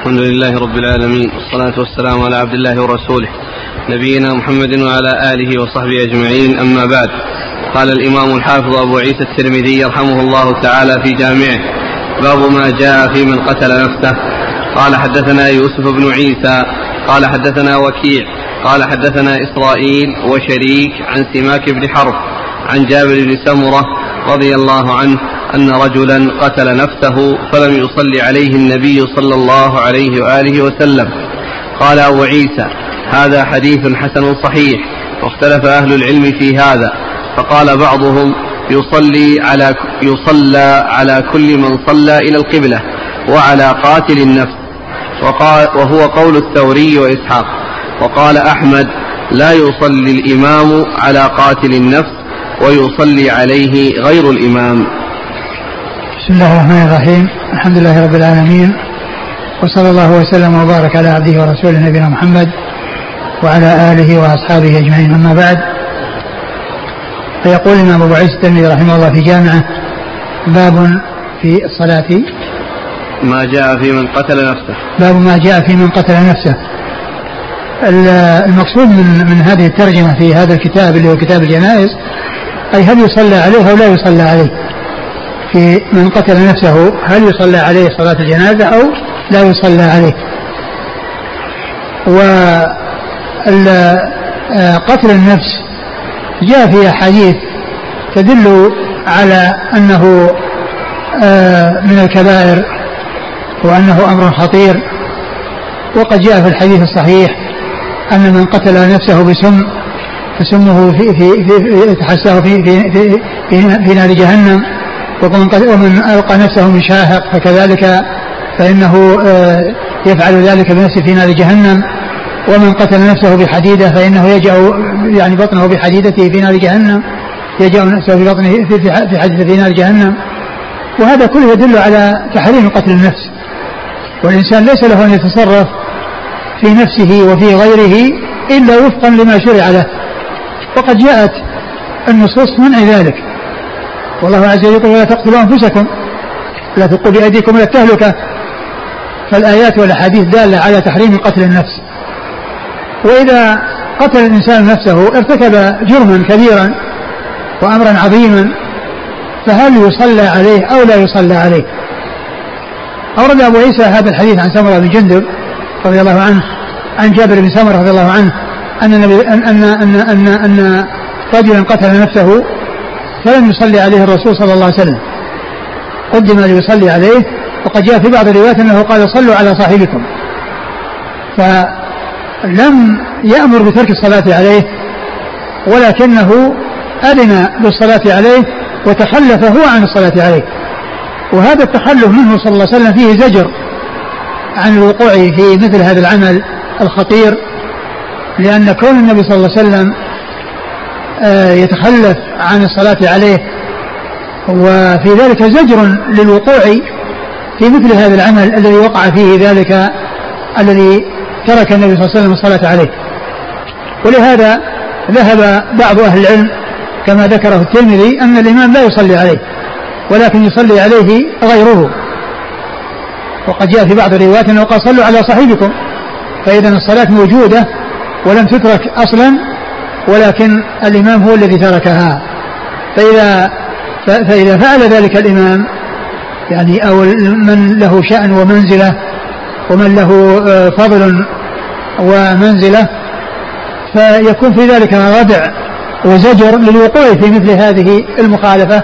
الحمد لله رب العالمين والصلاة والسلام على عبد الله ورسوله نبينا محمد وعلى آله وصحبه أجمعين أما بعد. قال الإمام الحافظ أبو عيسى الترمذي رحمه الله تعالى في جامعه باب ما جاء في من قتل نفسه. قال حدثنا يوسف بن عيسى قال حدثنا وكيع قال حدثنا إسرائيل وشريك عن سماك بن حرب عن جابر بن سمرة رضي الله عنه أن رجلا قتل نفسه فلم يصلي عليه النبي صلى الله عليه وآله وسلم. قال أبو عيسى هذا حديث حسن صحيح واختلف أهل العلم في هذا. فقال بعضهم يصلي على يصلى على كل من صلى إلى القبلة وعلى قاتل النفس. وقال وهو قول الثوري وإسحاق. وقال أحمد لا يصلي الإمام على قاتل النفس ويصلي عليه غير الإمام. بسم الله الرحمن الرحيم. الحمد لله رب العالمين. وصلى الله وسلم وبارك على عبده ورسوله نبينا محمد وعلى آله وأصحابه أجمعين. أما بعد فيقول الإمام أبو عيسى الترمذي رحمه الله في جامعة باب في الصلاة. ما جاء في من قتل نفسه. باب ما جاء في من قتل نفسه. المقصود من من هذه الترجمة في هذا الكتاب اللي هو كتاب الجنائز أي هل يصلى عليه أو لا يصلى عليه؟ في من قتل نفسه هل يصلى عليه صلاة الجنازة أو لا يصلى عليه؟ وقتل النفس جاء في أحاديث تدل على أنه آه، من الكبائر وأنه أمر خطير وقد جاء في الحديث الصحيح أن من قتل نفسه بسم فسمه في في في تحسه في في في, في, في نار جهنم. ومن ألقى نفسه من شاهق فكذلك فإنه آه، يفعل ذلك بنفسه في نار جهنم. ومن قتل نفسه بحديدة فإنه يجأ يعني بطنه بحديدته في نار جهنم. يجأ نفسه في بطنه في, حديدة في نار جهنم. وهذا كله يدل على تحريم قتل النفس. والإنسان ليس له أن يتصرف في نفسه وفي غيره إلا وفقا لما شرع له. وقد جاءت النصوص منع ذلك. والله عز وجل يقول ولا تقتلوا أنفسكم لا تلقوا بأيديكم إلى التهلكة. فالآيات والأحاديث دالة على تحريم قتل النفس. وإذا قتل الإنسان نفسه ارتكب جرما كبيرا وأمرا عظيما فهل يصلى عليه أو لا يصلى عليه؟ أورد أبو عيسى هذا الحديث عن سمرة بن جندب رضي الله عنه عن جابر بن سمرة رضي الله عنه أن النبي أن أن أن أن, أن رجلا قتل نفسه فلم يصلي عليه الرسول صلى الله عليه وسلم. قدم ليصلي عليه وقد جاء في بعض الروايات أنه قال صلوا على صاحبكم. فلم يأمر بترك الصلاة عليه ولكنه أذن بالصلاة عليه وتخلف هو عن الصلاة عليه. وهذا التخلف منه صلى الله عليه وسلم فيه زجر عن الوقوع في مثل هذا العمل الخطير. لأن كون النبي صلى الله عليه وسلم آه، يتخلف عن الصلاة عليه وفي ذلك زجر للوقوع في مثل هذا العمل الذي وقع فيه ذلك الذي ترك النبي صلى الله عليه وسلم الصلاة عليه. ولهذا ذهب بعض أهل العلم كما ذكره الترمذي أن الإمام لا يصلي عليه ولكن يصلي عليه غيره. وقد جاء في بعض الروايات أنه قال صلوا على صاحبكم فإذا الصلاة موجودة ولم تترك أصلا ولكن الإمام هو الذي تركها. فإذا فإذا فعل ذلك الإمام يعني أو من له شأن ومنزلة ومن له آه، فضل ومنزلة فيكون في ذلك ردع وزجر للوقوع في مثل هذه المخالفة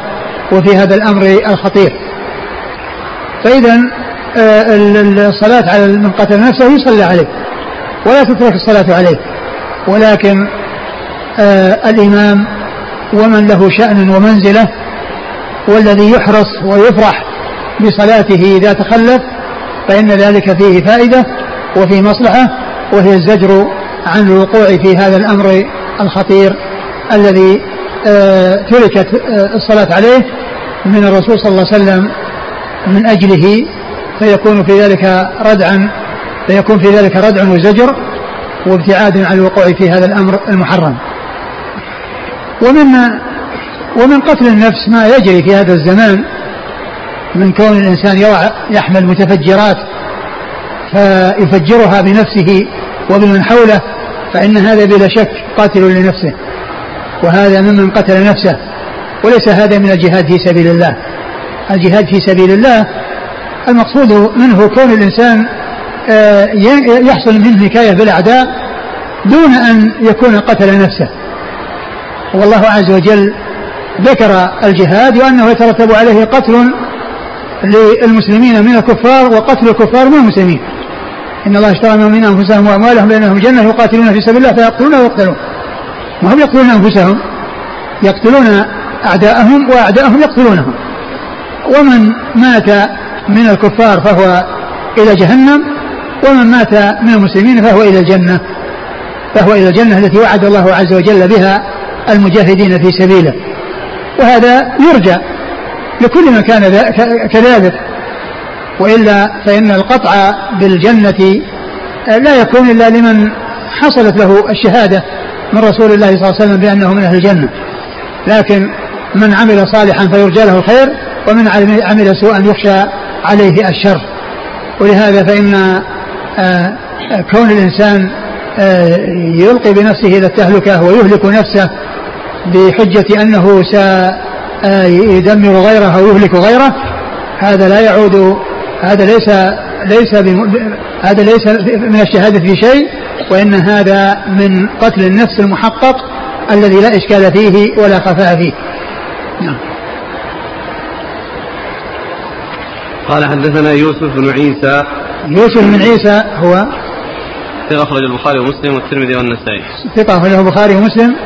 وفي هذا الأمر الخطير. فإذا آه، الصلاة على من قتل نفسه يصلى عليه ولا تترك الصلاة عليه. ولكن آه الإمام ومن له شأن ومنزلة والذي يحرص ويفرح بصلاته إذا تخلف فإن ذلك فيه فائدة وفيه مصلحة وهي الزجر عن الوقوع في هذا الأمر الخطير الذي آه تركت آه الصلاة عليه من الرسول صلى الله عليه وسلم من أجله فيكون في ذلك ردعا فيكون في ذلك ردع وزجر وابتعاد عن الوقوع في هذا الأمر المحرم. ومن ومن قتل النفس ما يجري في هذا الزمان من كون الإنسان يحمل متفجرات فيفجرها بنفسه وبمن حوله فإن هذا بلا شك قاتل لنفسه وهذا ممن قتل نفسه وليس هذا من الجهاد في سبيل الله. الجهاد في سبيل الله المقصود منه كون الإنسان يحصل منه نكاية بالأعداء دون أن يكون قتل نفسه. والله عز وجل ذكر الجهاد وأنه يترتب عليه قتل للمسلمين من الكفار وقتل الكفار من المسلمين. إن الله اشترى من أنفسهم وأموالهم بأنهم جنة يقاتلون في سبيل الله فيقتلون ويقتلون. ما هم يقتلون أنفسهم؟ يقتلون أعداءهم وأعداءهم يقتلونهم. ومن مات من الكفار فهو إلى جهنم. ومن مات من المسلمين فهو إلى الجنة فهو إلى الجنة التي وعد الله عز وجل بها المجاهدين في سبيله. وهذا يرجى لكل من كان كذلك. وإلا فإن القطع بالجنة لا يكون إلا لمن حصلت له الشهادة من رسول الله صلى الله عليه وسلم بأنه من أهل الجنة. لكن من عمل صالحا فيرجى له الخير ومن عمل سوءا يخشى عليه الشر. ولهذا فإن آه، كون الإنسان آه، يلقي بنفسه إلى التهلكة ويهلك نفسه بحجة أنه سيدمر آه، غيره أو يهلك غيره هذا لا يعود هذا ليس ليس هذا ليس من الشهادة في شيء وإن هذا من قتل النفس المحقق الذي لا إشكال فيه ولا خفاء فيه. نعم. قال حدثنا يوسف بن عيسى يوسف بن عيسى هو؟ ثقة أخرج البخاري ومسلم والترمذي والنسائي. ثقة أخرجه البخاري ومسلم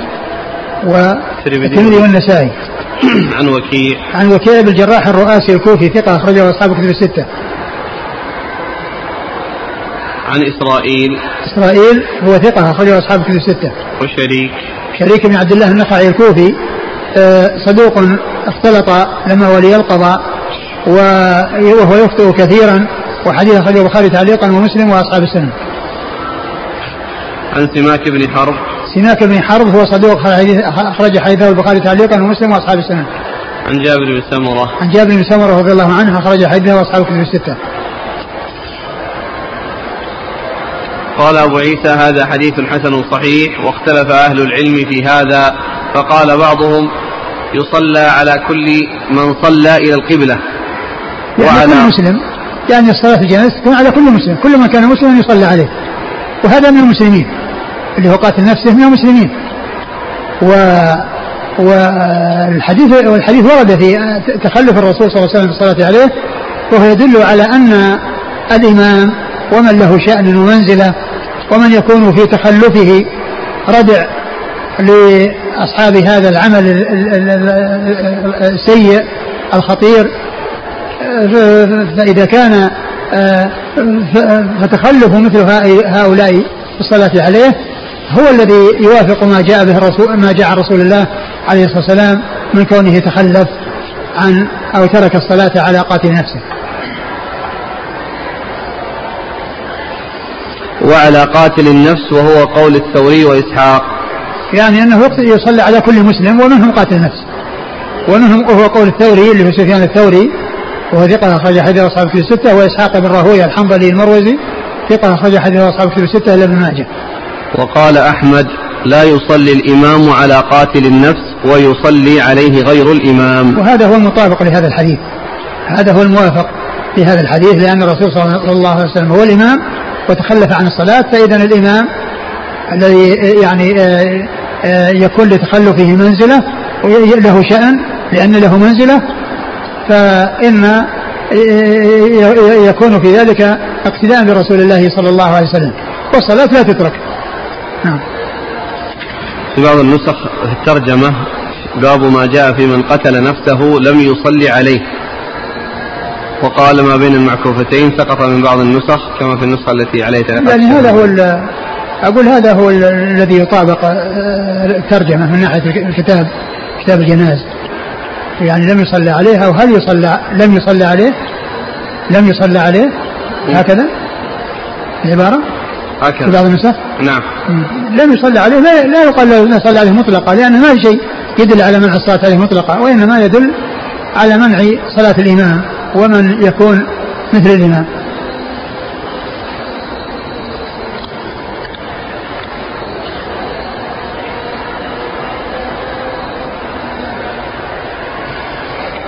والترمذي. والنسائي. عن وكيع. عن وكيع بن الجراح الرؤاسي الكوفي ثقة أخرجه أصحاب كتب الستة. عن إسرائيل. إسرائيل هو ثقة أخرجه أصحاب كتب الستة. وشريك. شريك بن عبد الله النخعي الكوفي آه، صدوق اختلط لما ولي القضاء وهو يخطئ كثيرا. وحديث أخرجه البخاري تعليقا ومسلم وأصحاب السنة. عن سماك بن حرب. سماك بن حرب هو صدوق أخرج حديثه البخاري تعليقا ومسلم وأصحاب السنة. عن جابر بن سمرة. عن جابر بن سمرة رضي الله عنه أخرج حديثه وأصحاب الكتب الستة. قال أبو عيسى هذا حديث حسن صحيح واختلف أهل العلم في هذا فقال بعضهم يصلى على كل من صلى إلى القبلة. يعني وعلى كل مسلم. يعني الصلاة في الجنازة تكون على كل مسلم. كل من كان مسلما يصلى عليه. وهذا من المسلمين. اللي هو قاتل نفسه من المسلمين. و والحديث والحديث ورد في تخلف الرسول صلى الله عليه وسلم الصلاة عليه وهو يدل على أن الإمام ومن له شأن ومنزلة ومن يكون في تخلفه ردع لأصحاب هذا العمل السيء الخطير. فإذا كان فتخلف مثل هؤلاء في الصلاة عليه هو الذي يوافق ما جاء به الرسول ما جاء رسول الله عليه الصلاة والسلام من كونه تخلف عن أو ترك الصلاة على قاتل نفسه. وعلى قاتل النفس وهو قول الثوري وإسحاق. يعني أنه يصلي على كل مسلم ومنهم قاتل نفس. ومنهم وهو قول الثوري اللي هو سفيان الثوري. وهو ثقة أخرج حديث أصحاب الكتب الستة وإسحاق بن راهوية الحنظلي المروزي ثقة أخرج حديث أصحاب الكتب الستة إلا ابن ماجه. وقال أحمد لا يصلي الإمام على قاتل النفس ويصلي عليه غير الإمام وهذا هو المطابق لهذا الحديث هذا هو الموافق في هذا الحديث لأن الرسول صلى الله عليه وسلم هو الإمام وتخلف عن الصلاة فإذا الإمام الذي يعني آه، آه، يكون لتخلفه منزلة له شأن لأن له منزلة فإن يكون في ذلك اقتداء برسول الله صلى الله عليه وسلم. والصلاة لا تترك. نعم. في بعض النسخ الترجمة باب ما جاء في من قتل نفسه لم يصلي عليه. وقال ما بين المعكوفتين سقط من بعض النسخ كما في النسخة التي عليها يعني هذا هو أقول هذا هو الذي يطابق آه، الترجمة من ناحية الكتاب كتاب الجناز يعني لم يصلى عليه أو هل يصلى لم يصلى عليه؟ لم يصلى عليه؟ هكذا؟ العبارة هكذا. في بعض النسخ نعم. لم يصلى عليه لا, لا يقال له صلى عليه مطلقا لأن ما في شيء يدل على منع الصلاة عليه مطلقا وإنما يدل على منع صلاة الإمام ومن يكون مثل الإمام.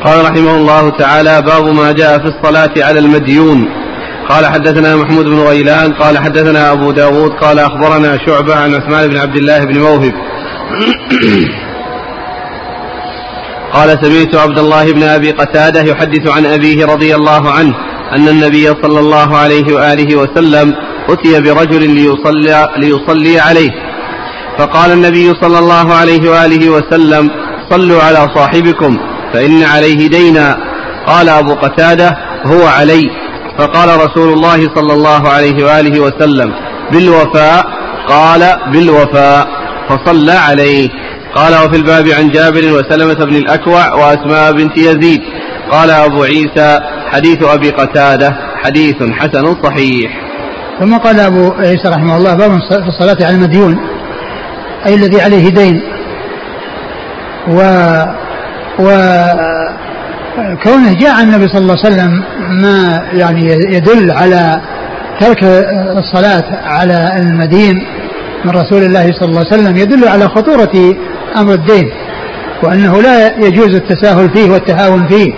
قال رحمه الله تعالى باب ما جاء في الصلاة على المديون. قال حدثنا محمود بن غيلان قال حدثنا أبو داود قال أخبرنا شعبة عن عثمان بن عبد الله بن موهب. قال سمعت عبد الله بن أبي قتادة يحدث عن أبيه رضي الله عنه أن النبي صلى الله عليه وآله وسلم أتي برجل ليصلي, ليصلي عليه. فقال النبي صلى الله عليه وآله وسلم صلوا على صاحبكم. فإن عليه دينا. قال أبو قتادة هو علي. فقال رسول الله صلى الله عليه وآله وسلم بالوفاء. قال بالوفاء. فصلى عليه. قال وفي الباب عن جابر وسلمة بن الأكوع وأسماء بنت يزيد. قال أبو عيسى حديث أبي قتادة حديث حسن صحيح. ثم قال أبو عيسى رحمه الله باب في الصلاة على المديون أي الذي عليه دين. و و كونه جاء النبي صلى الله عليه وسلم ما يعني يدل على ترك الصلاة على المدين من رسول الله صلى الله عليه وسلم يدل على خطورة أمر الدين وأنه لا يجوز التساهل فيه والتهاون فيه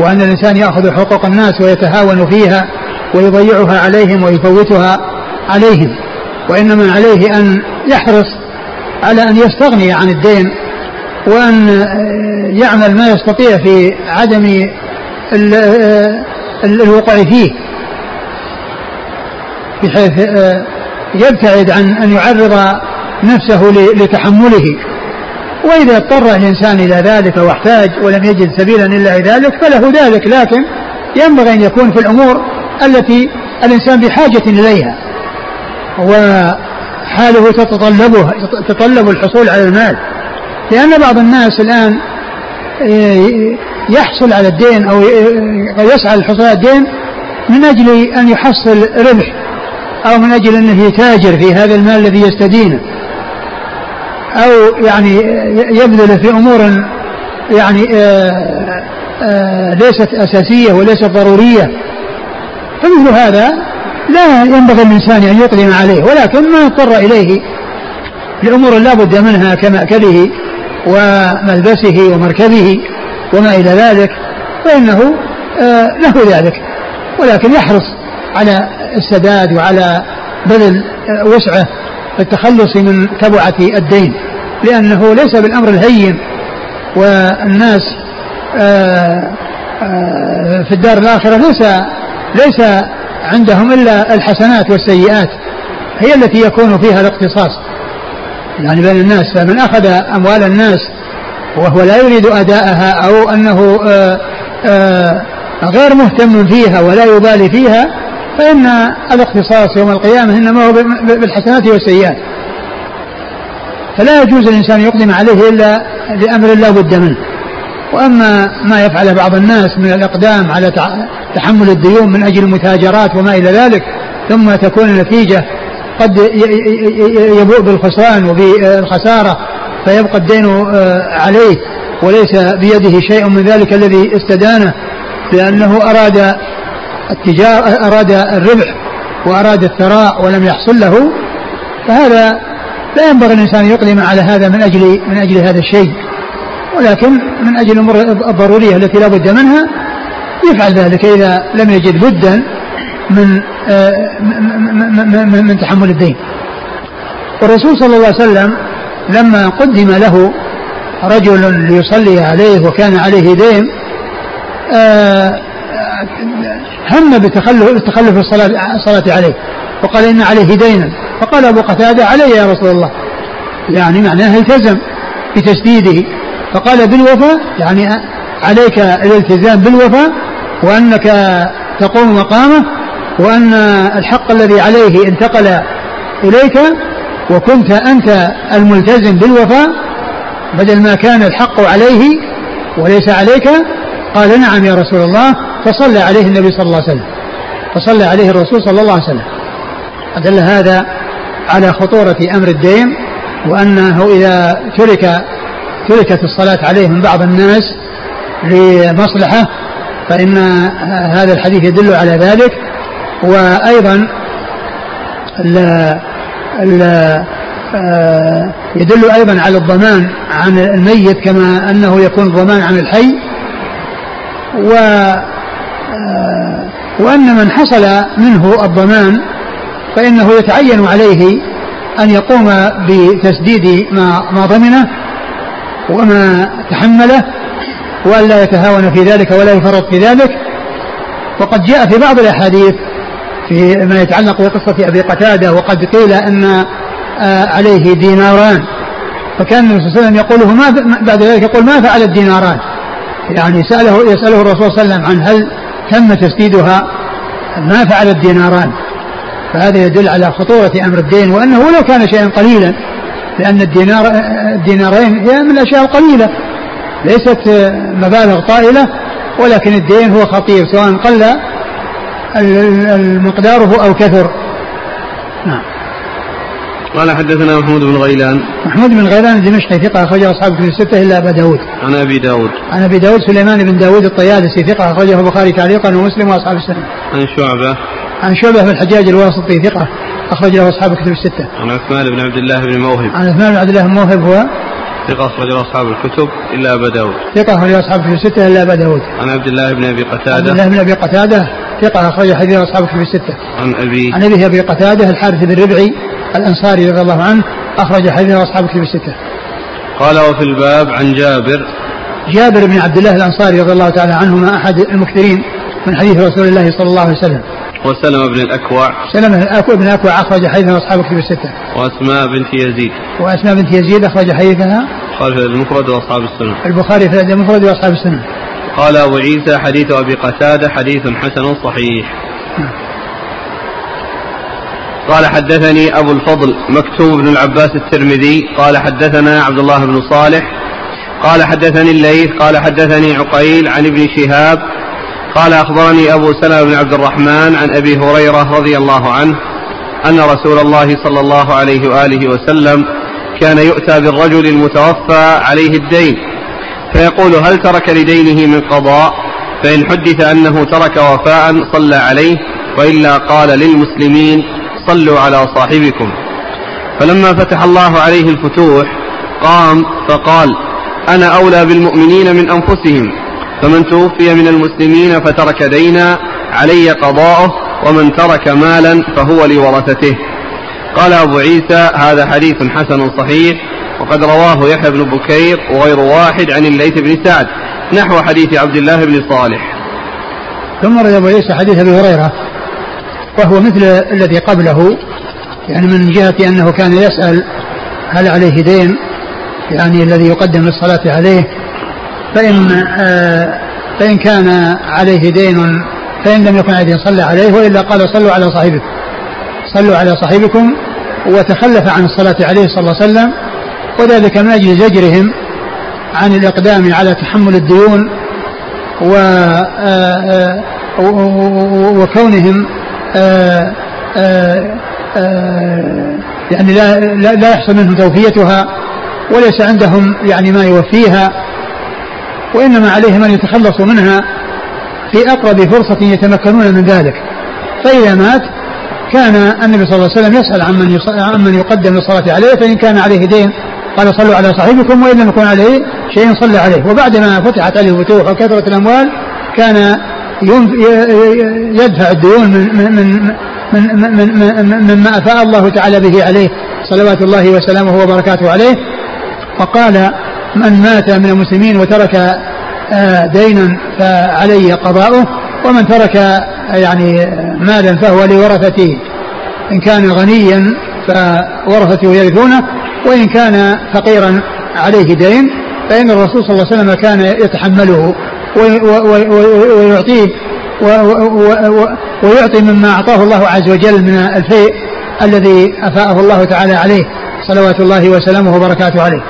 وأن الإنسان يأخذ حقوق الناس ويتهاون فيها ويضيعها عليهم ويفوتها عليهم وإنما عليه أن يحرص على أن يستغني عن الدين وأن يعمل ما يستطيع في عدم الوقوع فيه. بحيث يبتعد عن أن يعرض نفسه لتحمله. وإذا اضطر الإنسان إلى ذلك واحتاج ولم يجد سبيلا إلا ذلك فله ذلك لكن ينبغي أن يكون في الأمور التي الإنسان بحاجة إليها. وحاله تتطلبه تتطلب الحصول على المال. لأن بعض الناس الآن يحصل على الدين أو يسعى للحصول على الدين من أجل أن يحصل ربح أو من أجل أنه يتاجر في هذا المال الذي يستدينه. أو يعني يبذل في أمور يعني آه، آه، ليست أساسية وليست ضرورية. فمثل هذا لا ينبغي الإنسان أن يقدم عليه ولكن ما اضطر إليه لأمور لا بد منها كمأكله وملبسه ومركبه وما إلى ذلك فإنه آه، له ذلك ولكن يحرص على السداد وعلى بذل وسعه في التخلص من تبعة الدين لأنه ليس بالأمر الهين والناس آه، آه، في الدار الآخرة ليس ليس عندهم إلا الحسنات والسيئات هي التي يكون فيها الاقتصاص. يعني بين الناس فمن أخذ أموال الناس وهو لا يريد أداءها أو أنه آه، غير مهتم فيها ولا يبالي فيها فإن الاختصاص يوم القيامة إنما هو بالحسنات والسيئات. فلا يجوز الإنسان يقدم عليه إلا لأمر لا بد منه. وأما ما يفعل بعض الناس من الإقدام على تحمل الديون من أجل المتاجرات وما إلى ذلك ثم تكون النتيجة قد يبوء بالخسران وبالخسارة فيبقى الدين آه، عليه وليس بيده شيء من ذلك الذي استدانه لأنه أراد التجارة أراد الربح وأراد الثراء ولم يحصل له فهذا لا ينبغي الإنسان يقدم على هذا من أجل من أجل هذا الشيء. ولكن من أجل الأمور الضرورية التي لا بد منها يفعل ذلك إذا لم يجد بدا من من, من تحمل الدين. والرسول صلى الله عليه وسلم لما قدم له رجل ليصلي عليه وكان عليه دين آه، هم بتخلف الصلاة, الصلاة عليه. وقال إن عليه دينا. فقال أبو قتادة علي يا رسول الله. يعني معناه التزم بتسديده. فقال بالوفاء يعني عليك الالتزام بالوفاء وأنك تقوم مقامه وأن الحق الذي عليه انتقل إليك وكنت أنت الملتزم بالوفاء بدل ما كان الحق عليه وليس عليك قال نعم يا رسول الله فصلى عليه النبي صلى الله عليه وسلم. فصلى عليه الرسول صلى الله عليه وسلم. أدل هذا على خطورة أمر الدين وأنه إذا ترك تركت الصلاة عليه من بعض الناس لمصلحة فإن هذا الحديث يدل على ذلك. وأيضا ال ال يدل أيضا على الضمان عن الميت كما أنه يكون الضمان عن الحي. و آه، وأن من حصل منه الضمان فإنه يتعين عليه أن يقوم بتسديد ما ما ضمنه وما تحمله وأن لا يتهاون في ذلك ولا يفرط في ذلك. وقد جاء في بعض الأحاديث في ما يتعلق بقصة أبي قتادة وقد قيل أن آه، عليه ديناران. فكان النبي صلى الله عليه وسلم يقوله ما بعد ذلك يقول ما فعل الديناران؟ يعني سأله يسأله الرسول صلى الله عليه وسلم عن هل تم تسديدها؟ ما فعل الديناران. فهذا يدل على خطورة أمر الدين وأنه لو كان شيئا قليلا لأن الدينار الدينارين هي من الأشياء القليلة. ليست مبالغ طائلة ولكن الدين هو خطير سواء قل المقدار أو كثر. نعم. قال حدثنا محمود بن غيلان. محمود بن غيلان الدمشقي ثقة أخرجه أصحاب كتب الستة إلا أبا داود. عن أبي داود. عن أبي داود سليمان بن داود الطيالسي ثقة أخرجه البخاري تعليقا ومسلم وأصحاب السنة. عن شعبة. عن شعبة بن الحجاج الواسطي ثقة أخرج له أصحاب كتب الستة. عن عثمان بن عبد الله بن موهب. عن عثمان بن عبد الله بن موهب هو ثقة أخرج أصحاب الكتب إلا أبا داود. ثقة أخرج أصحاب الكتب الستة إلا أبا داود. عن عبد الله بن أبي قتادة. عبد الله بن أبي قتادة ثقة أخرج حديث أصحاب الكتب الستة عن أبي عن أبي أبي قتادة الحارث بن ربعي الأنصاري رضي الله عنه أخرج حديث أصحاب الكتب الستة قال وفي الباب عن جابر. جابر بن عبد الله الأنصاري رضي الله تعالى عنهما أحد المكثرين من حديث رسول الله صلى الله عليه وسلم. وسلمة بن الأكوع. سلمة بن الأكوع أخرج حديث أصحاب الكتب الستة وأسماء بنت يزيد. وأسماء بنت يزيد أخرج حديثها. البخاري في المفرد وأصحاب السنة. البخاري في المفرد وأصحاب السنة. قال أبو عيسى حديث أبي قتادة حديث حسن صحيح. قال حدثني أبو الفضل مكتوم بن العباس الترمذي. قال حدثنا عبد الله بن صالح. قال حدثني الليث. قال حدثني عقيل عن ابن شهاب. قال أخبرني أبو سلمة بن عبد الرحمن عن أبي هريرة رضي الله عنه أن رسول الله صلى الله عليه وآله وسلم كان يؤتى بالرجل المتوفى عليه الدين. فيقول هل ترك لدينه من قضاء؟ فإن حدث أنه ترك وفاء صلى عليه وإلا قال للمسلمين صلوا على صاحبكم. فلما فتح الله عليه الفتوح قام فقال أنا أولى بالمؤمنين من أنفسهم فمن توفي من المسلمين فترك دينا علي قضاؤه ومن ترك مالا فهو لورثته. قال أبو عيسى هذا حديث حسن صحيح وقد رواه يحيى بن بكير وغير واحد عن الليث بن سعد نحو حديث عبد الله بن صالح. ثم روى أبو عيسى حديث أبي هريرة وهو مثل الذي قبله يعني من جهة أنه كان يسأل هل عليه دين يعني الذي يقدم للصلاة عليه فإن آه فإن كان عليه دين فإن لم يكن عليه دين صلى عليه وإلا قال صلوا على صاحبكم صلوا على صاحبكم وتخلف عن الصلاة عليه صلى الله عليه وسلم وذلك من أجل زجرهم عن الإقدام على تحمل الديون و آه، آه، وكونهم آه، يعني لا لا يحصل منهم توفيتها وليس عندهم يعني ما يوفيها وإنما عليهم أن يتخلصوا منها في أقرب فرصة يتمكنون من ذلك. فإذا مات كان النبي صلى الله عليه وسلم يسأل عمن عمن يقدم للصلاة عليه فإن كان عليه دين قال صلوا على صاحبكم وإن لم يكن عليه شيء صلى عليه. وبعدما فتحت عليه الفتوح وكثرت الأموال كان يدفع الديون من من من من من مما أفاء الله تعالى به عليه صلوات الله وسلامه وبركاته عليه. وقال من مات من المسلمين وترك آه، دينا فعلي قضاؤه ومن ترك يعني مالا فهو لورثته. إن كان غنيا فورثته يرثونه وإن كان فقيرا عليه دين فإن الرسول صلى الله عليه وسلم كان يتحمله ويعطيه ويعطي مما أعطاه الله عز وجل من الفيء الذي أفاءه الله تعالى عليه صلوات الله وسلامه وبركاته عليه.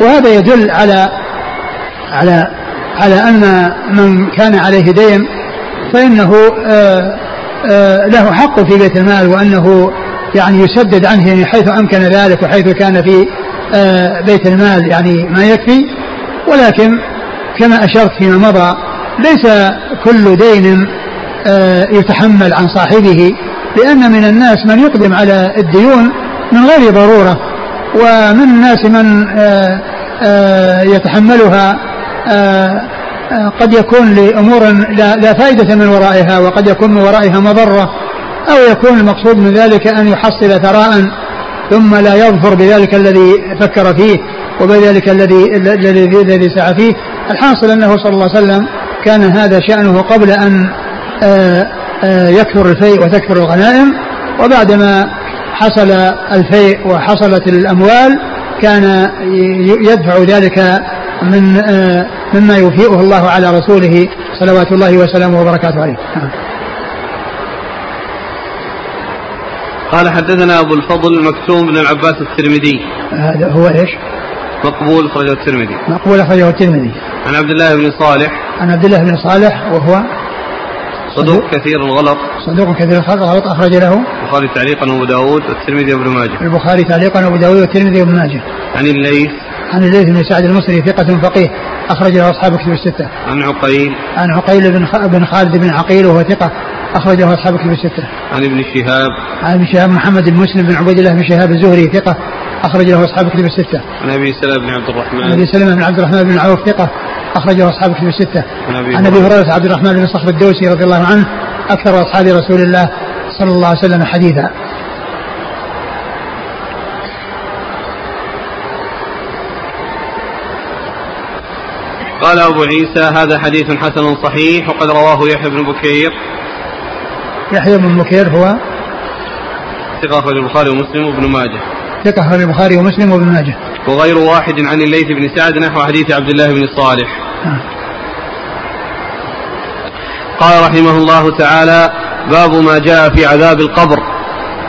وهذا يدل على على على أن من كان عليه دين فإنه آه، آه، له حق في بيت المال وأنه يعني يسدد عنه يعني حيث أمكن ذلك وحيث كان في آه، بيت المال يعني ما يكفي. ولكن كما أشرت فيما مضى ليس كل دين يتحمل عن صاحبه لأن من الناس من يقدم على الديون من غير ضرورة ومن الناس من يتحملها قد يكون لأمور لا, لا فائدة من ورائها وقد يكون من ورائها مضرة أو يكون المقصود من ذلك أن يحصل ثراء ثم لا يظفر بذلك الذي فكر فيه وبذلك الذي الذي الذي سعى فيه. الحاصل أنه صلى الله عليه وسلم كان هذا شأنه قبل أن آه، آه، يكثر الفيء وتكثر الغنائم وبعدما حصل الفيء وحصلت الأموال كان يدفع ذلك من آه، مما يوفئه الله على رسوله صلوات الله وسلامه وبركاته عليه. قال حدثنا أبو الفضل مكتوم بن العباس الترمذي. هذا هو إيش؟ مقبول أخرجه الترمذي. مقبول أخرجه الترمذي. عن عبد الله بن صالح. عن عبد الله بن صالح وهو صدوق كثير الغلط. صدوق كثير الغلط أخرج له. البخاري تعليقا وأبو داود والترمذي وابن ماجه. البخاري تعليقا وأبو داود والترمذي وابن ماجه. عن الليث. عن الليث بن سعد المصري ثقة فقيه أخرج له أصحاب كتب الستة عن عقيل عن عقيل بن بن خالد بن عقيل وهو ثقة أخرجه أصحاب كتب الستة. عن ابن شهاب. عن ابن شهاب محمد بن مسلم بن عبيد الله بن شهاب الزهري ثقة أخرج له أصحاب كتب الستة. عن أبي سلمة بن عبد الرحمن. عن أبي سلمة بن عبد الرحمن بن عوف ثقة أخرجه أصحاب كتب الستة. عن أبي هريرة عبد الرحمن بن صخر الدوسي رضي الله عنه أكثر أصحاب رسول الله صلى الله عليه وسلم حديثا. قال أبو عيسى هذا حديث حسن صحيح وقد رواه يحيى بن بكير. يحيى بن بكير هو ثقة أخرج البخاري ومسلم وابن ماجه. ثقة أخرج البخاري ومسلم وابن ماجه. وغير واحد عن الليث بن سعد نحو حديث عبد الله بن صالح. آه. قال رحمه الله تعالى باب ما جاء في عذاب القبر.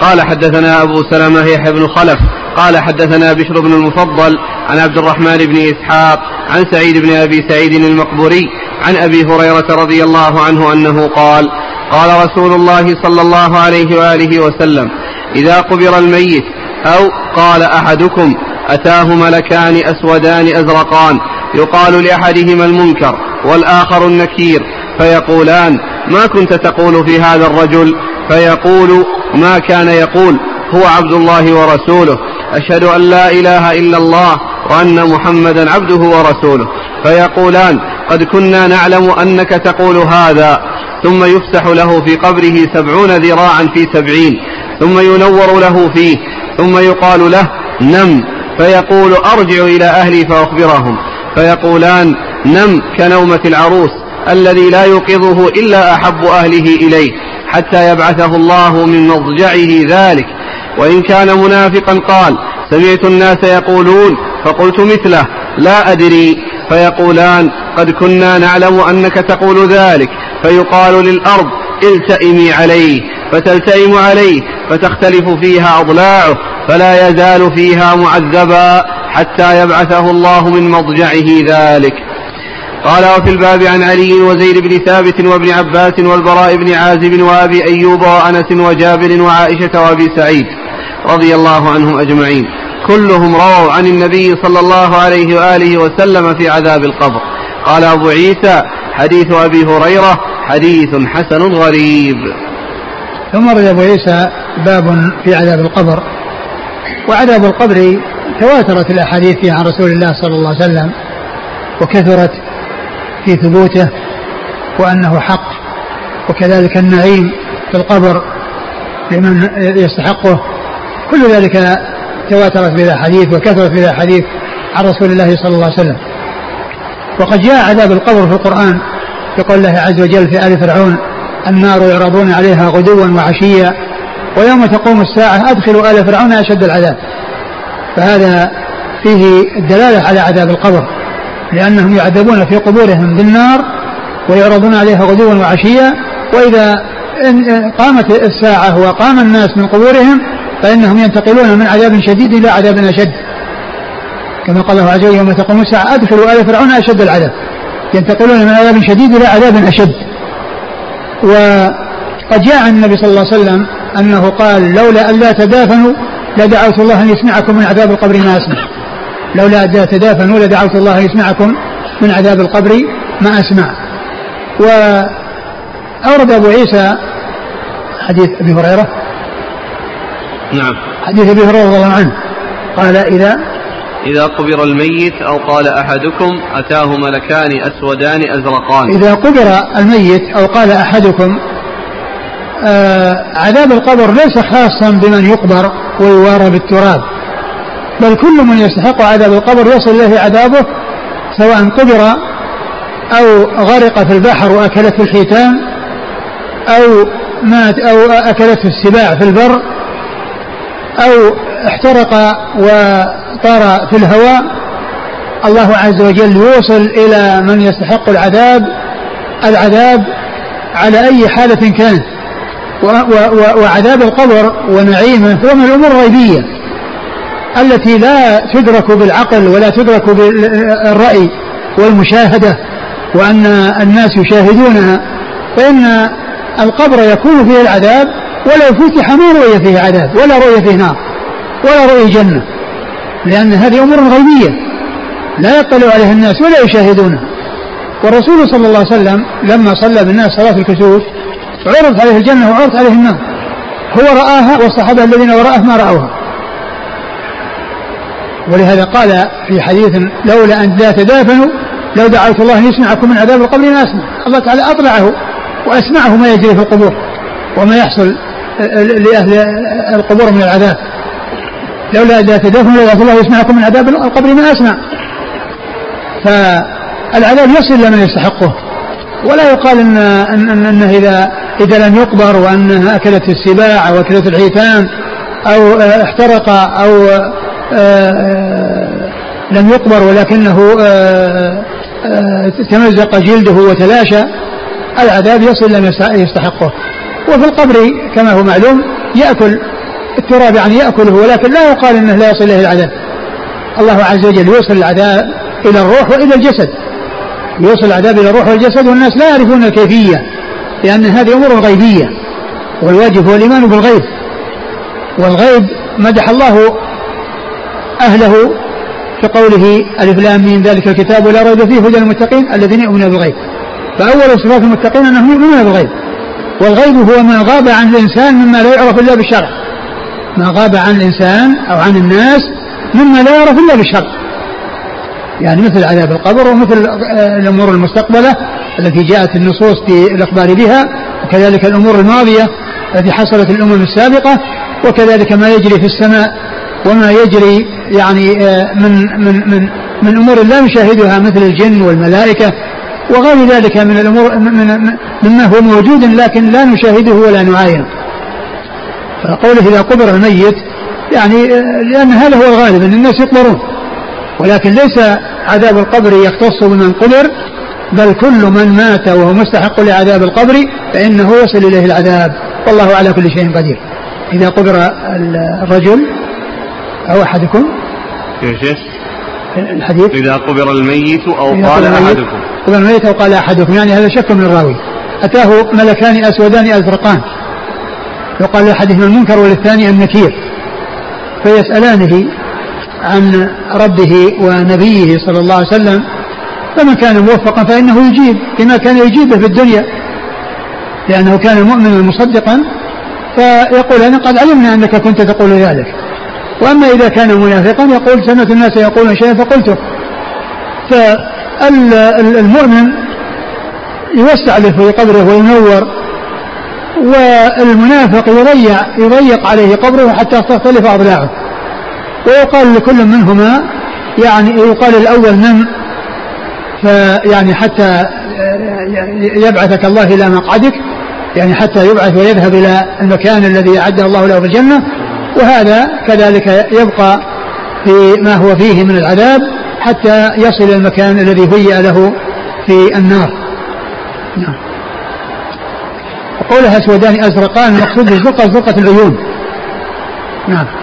قال حدثنا أبو سلمة يحيى بن خلف قال حدثنا بشر بن المفضل عن عبد الرحمن بن إسحاق عن سعيد بن أبي سعيد المقبوري عن أبي هريرة رضي الله عنه أنه قال قال رسول الله صلى الله عليه وآله وسلم إذا قبر الميت أو قال أحدكم أتاه ملكان أسودان أزرقان يقال لأحدهما المنكر والآخر النكير فيقولان ما كنت تقول في هذا الرجل؟ فيقول ما كان يقول هو عبد الله ورسوله. أشهد أن لا إله إلا الله وأن محمدا عبده ورسوله. فيقولان قد كنا نعلم أنك تقول هذا ثم يفسح له في قبره سبعون ذراعا في سبعين ثم ينور له فيه ثم يقال له نم. فيقول أرجع إلى أهلي فأخبرهم. فيقولان نم كنومة العروس الذي لا يوقظه إلا أحب أهله إليه حتى يبعثه الله من مضجعه ذلك. وإن كان منافقا قال سمعت الناس يقولون فقلت مثله لا أدري. فيقولان قد كنا نعلم أنك تقول ذلك. فيقال للأرض التئمي عليه فتلتئم عليه فتختلف فيها أضلاعه فلا يزال فيها معذبا حتى يبعثه الله من مضجعه ذلك. قال وفي الباب عن علي وزيد بن ثابت وابن عباس والبراء بن عازب وأبي أيوب وأنس وجابر وعائشة وأبي سعيد رضي الله عنهم أجمعين. كلهم رووا عن النبي صلى الله عليه وآله وسلم في عذاب القبر. قال أبو عيسى حديث أبي هريرة حديث حسن غريب. ثم ورد أبو عيسى باب في عذاب القبر. وعذاب القبر تواترت الأحاديث عن رسول الله صلى الله عليه وسلم وكثرت في ثبوته وأنه حق وكذلك النعيم في القبر لمن يستحقه. كل ذلك تواترت بلا حديث وكثرت بلا حديث عن رسول الله صلى الله عليه وسلم. وقد جاء عذاب القبر في القرآن يقول الله عز وجل في آل فرعون النار يعرضون عليها غدوا وعشيا ويوم تقوم الساعة أدخلوا آل فرعون أشد العذاب. فهذا فيه الدلالة على عذاب القبر. لأنهم يعذبون في قبورهم بالنار ويعرضون عليها غدوا وعشيا. وإذا قامت الساعة وقام الناس من قبورهم فإنهم ينتقلون من عذاب شديد إلى عذاب أشد. كما قال الله عز وجل يوم تقوم الساعة أدخلوا آل فرعون أشد العذاب. ينتقلون من عذاب شديد إلى عذاب أشد. وقد جاء عن النبي صلى الله عليه وسلم أنه قال لولا أن لا تدافنوا لدعوت الله أن يسمعكم من عذاب القبر ما أسمع. لولا تدافنوا لدعوت الله يسمعكم من عذاب القبر ما أسمع. وأورد أبو عيسى حديث أبي هريرة. نعم. حديث أبي هريرة رضي الله عنه. قال إذا إذا قبر الميت أو قال أحدكم أتاه ملكان أسودان أزرقان. إذا قبر الميت أو قال أحدكم آه عذاب القبر ليس خاصا بمن يقبر ويوارى بالتراب. بل كل من يستحق عذاب القبر يصل إليه عذابه سواء قبر أو غرق في البحر وأكلته الحيتان أو مات أو أكلته السباع في البر أو احترق وطار في الهواء الله عز وجل يوصل إلى من يستحق العذاب العذاب على أي حالة كانت وعذاب القبر ونعيمه هو من الأمور الغيبية. التي لا تدرك بالعقل ولا تدرك بالرأي والمشاهدة وأن الناس يشاهدونها فإن القبر يكون فيه العذاب ولو فتح ما رؤي فيه عذاب ولا رؤي فيه نار ولا رؤي جنة لأن هذه أمور غيبية لا يطلع عليها الناس ولا يشاهدونها. والرسول صلى الله عليه وسلم لما صلى بالناس صلاة الكسوف عرض عليه الجنة وعرض عليه النار هو رآها والصحابة الذين وراءه ما رأوها. ولهذا قال في حديث لولا أن لا تدافنوا لو دعوت الله أن يسمعكم من عذاب القبر ما أسمع. الله تعالى أطلعه وأسمعه ما يجري في القبور وما يحصل لأهل القبور من العذاب. لولا لا تدافنوا لو الله يسمعكم من عذاب القبر ما أسمع. فالعذاب يصل لمن يستحقه. ولا يقال إن إن إنه إذا إذا لم يقبر وأنها أكلت السباع أو اكلت الحيتان أو احترق أو لم يقبر ولكنه تمزق جلده وتلاشى العذاب يصل لم يستحقه. وفي القبر كما هو معلوم يأكل التراب يعني يأكله ولكن لا يقال إنه لا يصل إليه العذاب. الله عز وجل يوصل العذاب إلى الروح وإلى الجسد. يوصل العذاب إلى الروح والجسد والناس لا يعرفون الكيفية لأن هذه أمور غيبية والواجب هو الإيمان بالغيب. والغيب مدح الله أهله في قوله ألف لام من ذلك الكتاب لا ريب فيه هدى للمتقين الذين يؤمنون بالغيب. فأول صفات المتقين أنهم يؤمنون بالغيب. والغيب هو ما غاب عن الإنسان مما لا يعرف إلا بالشرع ما غاب عن الإنسان أو عن الناس مما لا يعرف إلا بالشرع يعني مثل عذاب القبر ومثل الأمور المستقبلة التي جاءت النصوص في الإخبار بها وكذلك الأمور الماضية التي حصلت الامم السابقة وكذلك ما يجري في السماء وما يجري يعني آه، من من من من أمور لا نشاهدها مثل الجن والملائكة وغير ذلك من الأمور من مما هو موجود لكن لا نشاهده ولا نعاينه. فقوله إذا قبر الميت يعني آه، لأن هذا هو الغالب إن الناس يقبرون. ولكن ليس عذاب القبر يختص بمن قبر بل كل من مات وهو مستحق لعذاب القبر فإنه يصل إليه العذاب. والله على كل شيء قدير. إذا قبر الرجل أو أحدكم؟ شيخ. الحديث؟ إذا قبر الميت أو قال أحدكم. قبر الميت أو قال أحدكم يعني هذا شك من الراوي. أتاه ملكان أسودان أزرقان. يقال لأحدهما المنكر وللثاني النكير. فيسألانه عن ربه ونبيه صلى الله عليه وسلم فمن كان موفقا فإنه يجيب بما كان يجيبه في الدنيا. لأنه كان مؤمنا مصدقا فيقول أنا قد علمنا أنك كنت تقول ذلك. وأما إذا كان منافقا يقول سمعت الناس يقولون شيئا فقلته فالمؤمن يوسع له في قبره وينور والمنافق يضيع يضيق عليه قبره حتى تختلف أضلاعه. ويقال لكل منهما يعني يقال الأول نم فيعني حتى يبعثك الله إلى مقعدك يعني حتى يبعث ويذهب إلى المكان الذي أعده الله له في الجنة. وهذا كذلك يبقى في ما هو فيه من العذاب حتى يصل المكان الذي هيأ له في النار. نعم. وقولها أسودان أزرقان المقصود بالزرقه زرقه العيون. نعم.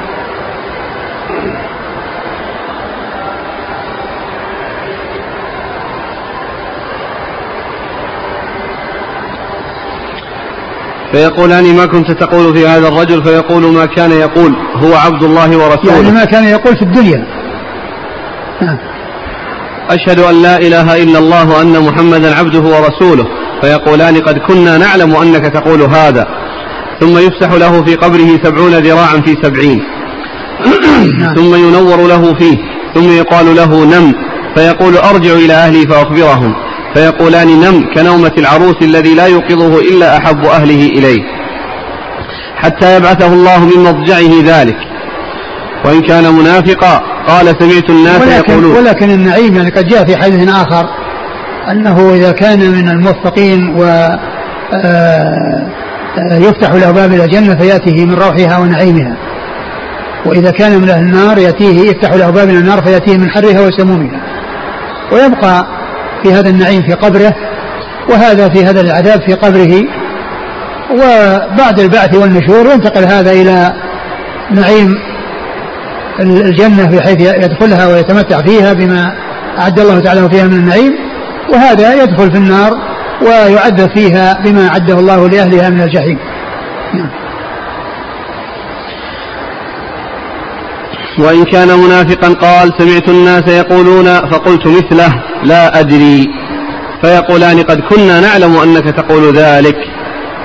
فيقولان ما كنت تقول في هذا الرجل فيقول ما كان يقول هو عبد الله ورسوله. يعني ما كان يقول في الدنيا. أشهد أن لا إله إلا الله وأن محمدا عبده ورسوله. فيقولان قد كنا نعلم أنك تقول هذا. ثم يفسح له في قبره سبعون ذراعا في سبعين. نعم. ثم ينور له فيه. ثم يقال له نم. فيقول أرجع إلى أهلي فأخبرهم. فيقولان نم كنومة العروس الذي لا يوقظه إلا أحب أهله إليه. حتى يبعثه الله من مضجعه ذلك. وإن كان منافقا قال سمعت الناس ولكن يقولون ولكن النعيم يعني قد جاء في حديث آخر أنه إذا كان من الموفقين و آه، آه، يفتح له باب إلى الجنة فيأتيه من روحها ونعيمها. وإذا كان من أهل النار يأتيه يفتح له باب إلى النار فيأتيه من حرها وسمومها. ويبقى في هذا النعيم في قبره وهذا في هذا العذاب في قبره. وبعد البعث والنشور ينتقل هذا إلى نعيم الجنة بحيث يدخلها ويتمتع فيها بما أعد الله تعالى فيها من النعيم. وهذا يدخل في النار ويعذب فيها بما أعده الله لأهلها من الجحيم. نعم. وإن كان منافقا قال سمعت الناس يقولون فقلت مثله لا أدري. فيقولان قد كنا نعلم أنك تقول ذلك.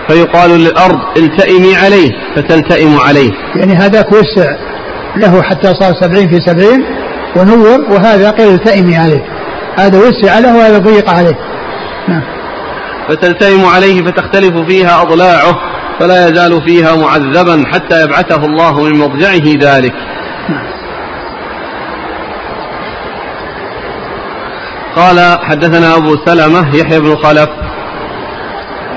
فيقال للأرض التئمي عليه فتلتئم عليه. يعني هذاك وسع له حتى صار سبعين في سبعين ونور وهذا قيل التئمي عليه. هذا وسع له وهذا ضيق عليه. نعم. فتلتئم عليه فتختلف فيها أضلاعه فلا يزال فيها معذبا حتى يبعثه الله من مضجعه ذلك. قال حدثنا أبو سلمة يحيى بن خلف.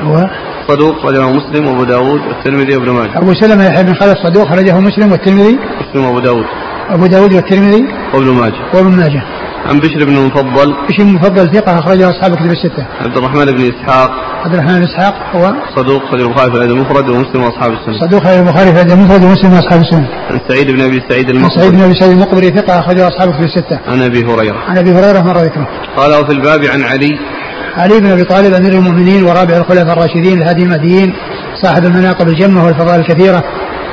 هو؟ صدوق خرجه مسلم وأبو داود والترمذي وابن ماجه. أبو سلمة يحيى بن خلف صدوق خرجه مسلم والترمذي. مسلم وأبو داود. أبو داود والترمذي. وابن ماجه. وابن ماجه. عن بشر بن المفضل بشر بن المفضل ثقة أخرجه أصحاب كتب الستة. عبد الرحمن بن إسحاق عبد الرحمن بن إسحاق هو صدوق خرج البخاري في الأدب المفرد ومسلم وأصحاب السنة. صدوق خرج البخاري في الأدب المفرد ومسلم وأصحاب السنة. عن سعيد بن أبي سعيد المقبري. سعيد بن أبي سعيد المقبري ثقة أخرجه أصحاب كتب الستة. عن أبي هريرة. عن أبي هريرة مرة ذكره. قال وفي الباب عن علي علي بن أبي طالب أمير المؤمنين ورابع الخلفاء الراشدين الهادي المهديين صاحب المناقب الجمة والفضائل الكثيرة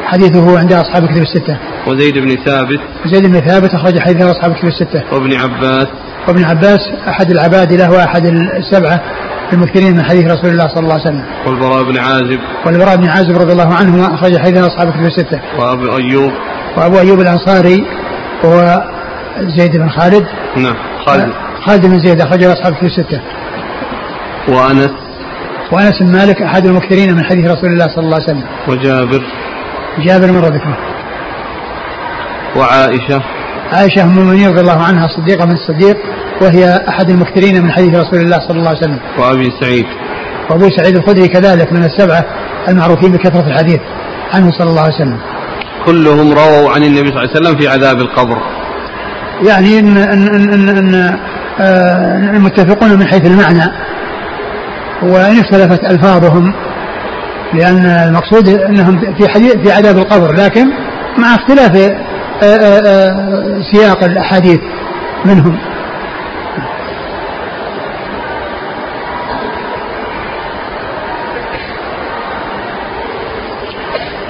حديثه عند أصحاب كتب الستة. وزيد بن ثابت. زيد بن ثابت أخرج حديثه أصحاب كتب الستة. وابن عباس. وابن عباس أحد العبادله وأحد السبعة المكثرين من حديث رسول الله صلى الله عليه وسلم. والبراء بن عازب. والبراء بن عازب رضي الله عنهما أخرج حديثه أصحاب كتب الستة. وأبو أيوب. وأبو أيوب الأنصاري وهو زيد بن خالد. نعم خالد. خالد بن زيد اخرجه أصحاب كتب الستة. وأنس. وأنس بن مالك أحد المكثرين من حديث رسول الله صلى الله عليه وسلم. وجابر. جابر مر ذكره. وعائشة. عائشة أم المؤمنين رضي الله عنها صديقة من الصديق وهي أحد المكثرين من حديث رسول الله صلى الله عليه وسلم. وأبي سعيد. وأبو سعيد الخدري كذلك من السبعة المعروفين بكثرة الحديث عنه صلى الله عليه وسلم. كلهم رووا عن النبي صلى الله عليه وسلم في عذاب القبر. يعني ان ان ان, إن, إن آه المتفقون من حيث المعنى وإن اختلفت ألفاظهم لأن المقصود إنهم في حديث في عذاب القبر لكن مع اختلاف سياق الأحاديث منهم.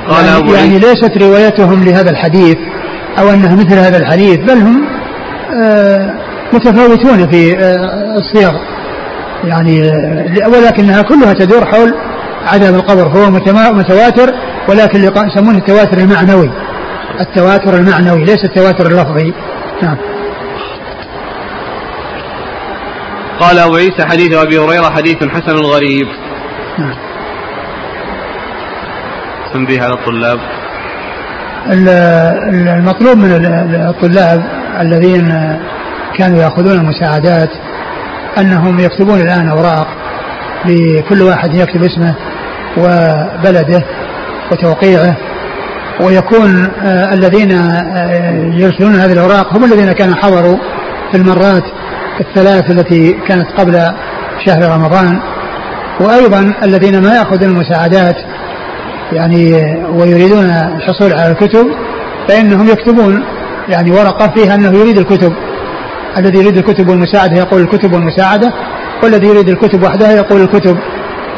قال يعني, يعني ليست روايتهم لهذا الحديث أو أنها مثل هذا الحديث بل هم آه، متفاوتون في الصيغ يعني ولكنها كلها تدور حول عذاب القبر هو متواتر ولكن يسمونه التواتر المعنوي. التواتر المعنوي ليس التواتر اللفظي. نعم. قال أبو عيسى حديث أبي هريرة حديث حسن غريب. نعم. تنبيه على الطلاب. المطلوب من الطلاب الذين كانوا يأخذون المساعدات أنهم يكتبون الآن أوراق لكل واحد يكتب اسمه وبلده وتوقيعه. ويكون آه الذين آه يرسلون هذه الأوراق هم الذين كانوا حضروا في المرات الثلاث التي كانت قبل شهر رمضان. وأيضا الذين ما يأخذون المساعدات يعني ويريدون الحصول على الكتب فإنهم يكتبون يعني ورقة فيها أنه يريد الكتب. الذي يريد الكتب والمساعدة يقول الكتب والمساعدة والذي يريد الكتب وحدها يقول الكتب.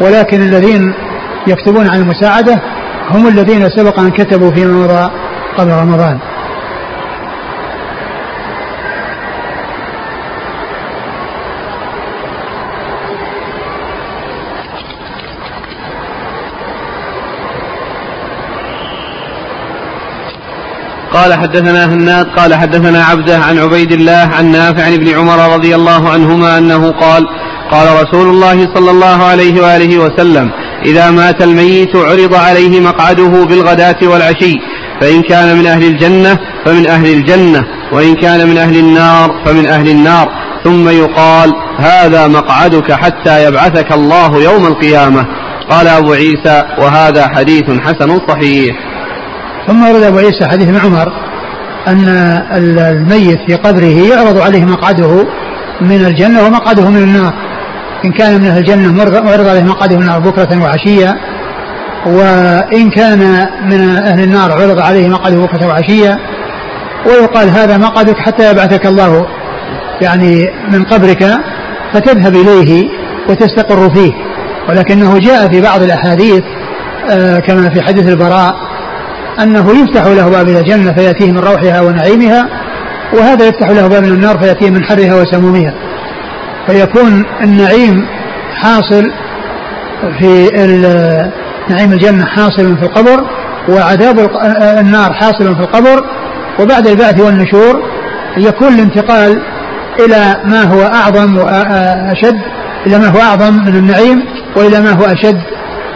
ولكن الذين يكتبون عن المساعدة هم الذين سبق أن كتبوا فيما مضى قبل رمضان. قال حدثنا هناد قال حدثنا عبده عن عبيد الله عن نافع عن ابن عمر رضي الله عنهما أنه قال قال رسول الله صلى الله عليه وآله وسلم إذا مات الميت عرض عليه مقعده بالغداة والعشي فإن كان من أهل الجنة فمن أهل الجنة وإن كان من أهل النار فمن أهل النار. ثم يقال هذا مقعدك حتى يبعثك الله يوم القيامة. قال أبو عيسى وهذا حديث حسن صحيح. ثم ورد أبو عيسى حديث ابن عمر أن الميت في قبره يعرض عليه مقعده من الجنة ومقعده من النار. إن كان من أهل الجنة عرض عليه مقعده من النار بكرة وعشية. وإن كان من أهل النار عرض عليه مقعده بكرة وعشية. ويقال هذا مقعدك حتى يبعثك الله يعني من قبرك فتذهب إليه وتستقر فيه. ولكنه جاء في بعض الأحاديث آه، كما في حديث البراء أنه يفتح له باب إلى الجنة فيأتيه من روحها ونعيمها وهذا يفتح له باب النار فيأتيه من حرها وسمومها. فيكون النعيم حاصل في نعيم الجنة حاصل في القبر وعذاب النار حاصل في القبر وبعد البعث والنشور يكون الانتقال إلى ما هو أعظم وأشد إلى ما هو أعظم من النعيم وإلى ما هو أشد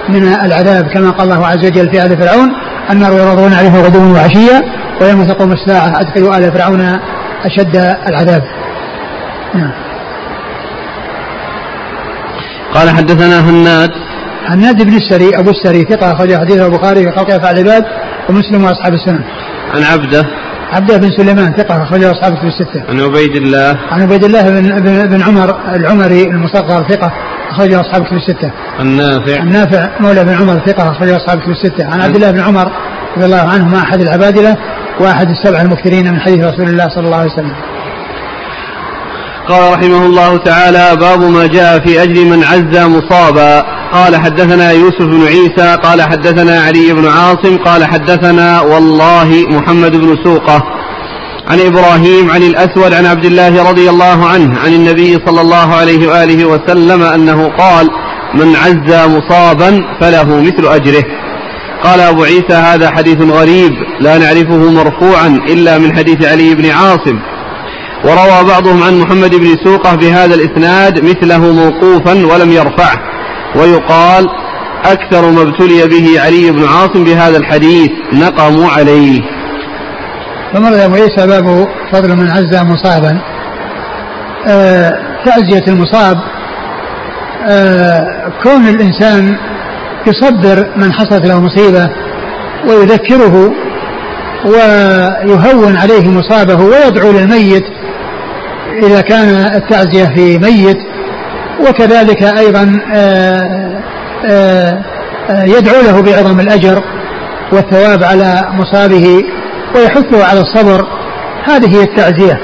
من العذاب كما قال الله عز وجل في آل فرعون النار يعرضون عليها غدوا وعشيا ويوم تقوم الساعة أدخلوا آل فرعون أشد العذاب. نعم. قال حدثنا هناد. هناد بن السري أبو السري ثقة أخرج حديثه البخاري في خلق أفعال العباد ومسلم وأصحاب السنن. عن عبده. عبده بن سليمان ثقة أخرجه أصحاب في الستة. عن عبيد الله. عن عبيد الله بن, بن عمر العمري المصغر ثقة. أخرجه أصحاب في الستة. عن نافع. عن نافع مولى بن عمر ثقة أخرجه أصحاب في الستة. عن عبد الله بن عمر رضي الله عنهما أحد العبادلة وأحد السبع المكثرين من حديث رسول الله صلى الله عليه وسلم. قال رحمه الله تعالى باب ما جاء في أجل من عز مصابا قال حدثنا يوسف بن عيسى قال حدثنا علي بن عاصم قال حدثنا والله محمد بن سوقة عن إبراهيم عن الأسود عن عبد الله رضي الله عنه عن النبي صلى الله عليه وآله وسلم أنه قال من عز مصابا فله مثل أجره. قال أبو عيسى هذا حديث غريب لا نعرفه مرفوعا إلا من حديث علي بن عاصم. وروى بعضهم عن محمد بن سوقة بهذا الإسناد مثله موقوفا ولم يرفعه ويقال أكثر ما ابتلي به علي بن عاصم بهذا الحديث نقموا عليه. أبو عيسى باب فضل من عز مصابا. آه تعزية المصاب. آه كون الإنسان يصبر من حصلت له مصيبة ويذكره ويهون عليه مصابه ويدعو للميت إذا كان التعزية في ميت. وكذلك أيضا آه، يدعو له بعظم الأجر والثواب على مصابه. ويحثه على الصبر هذه هي التعزية.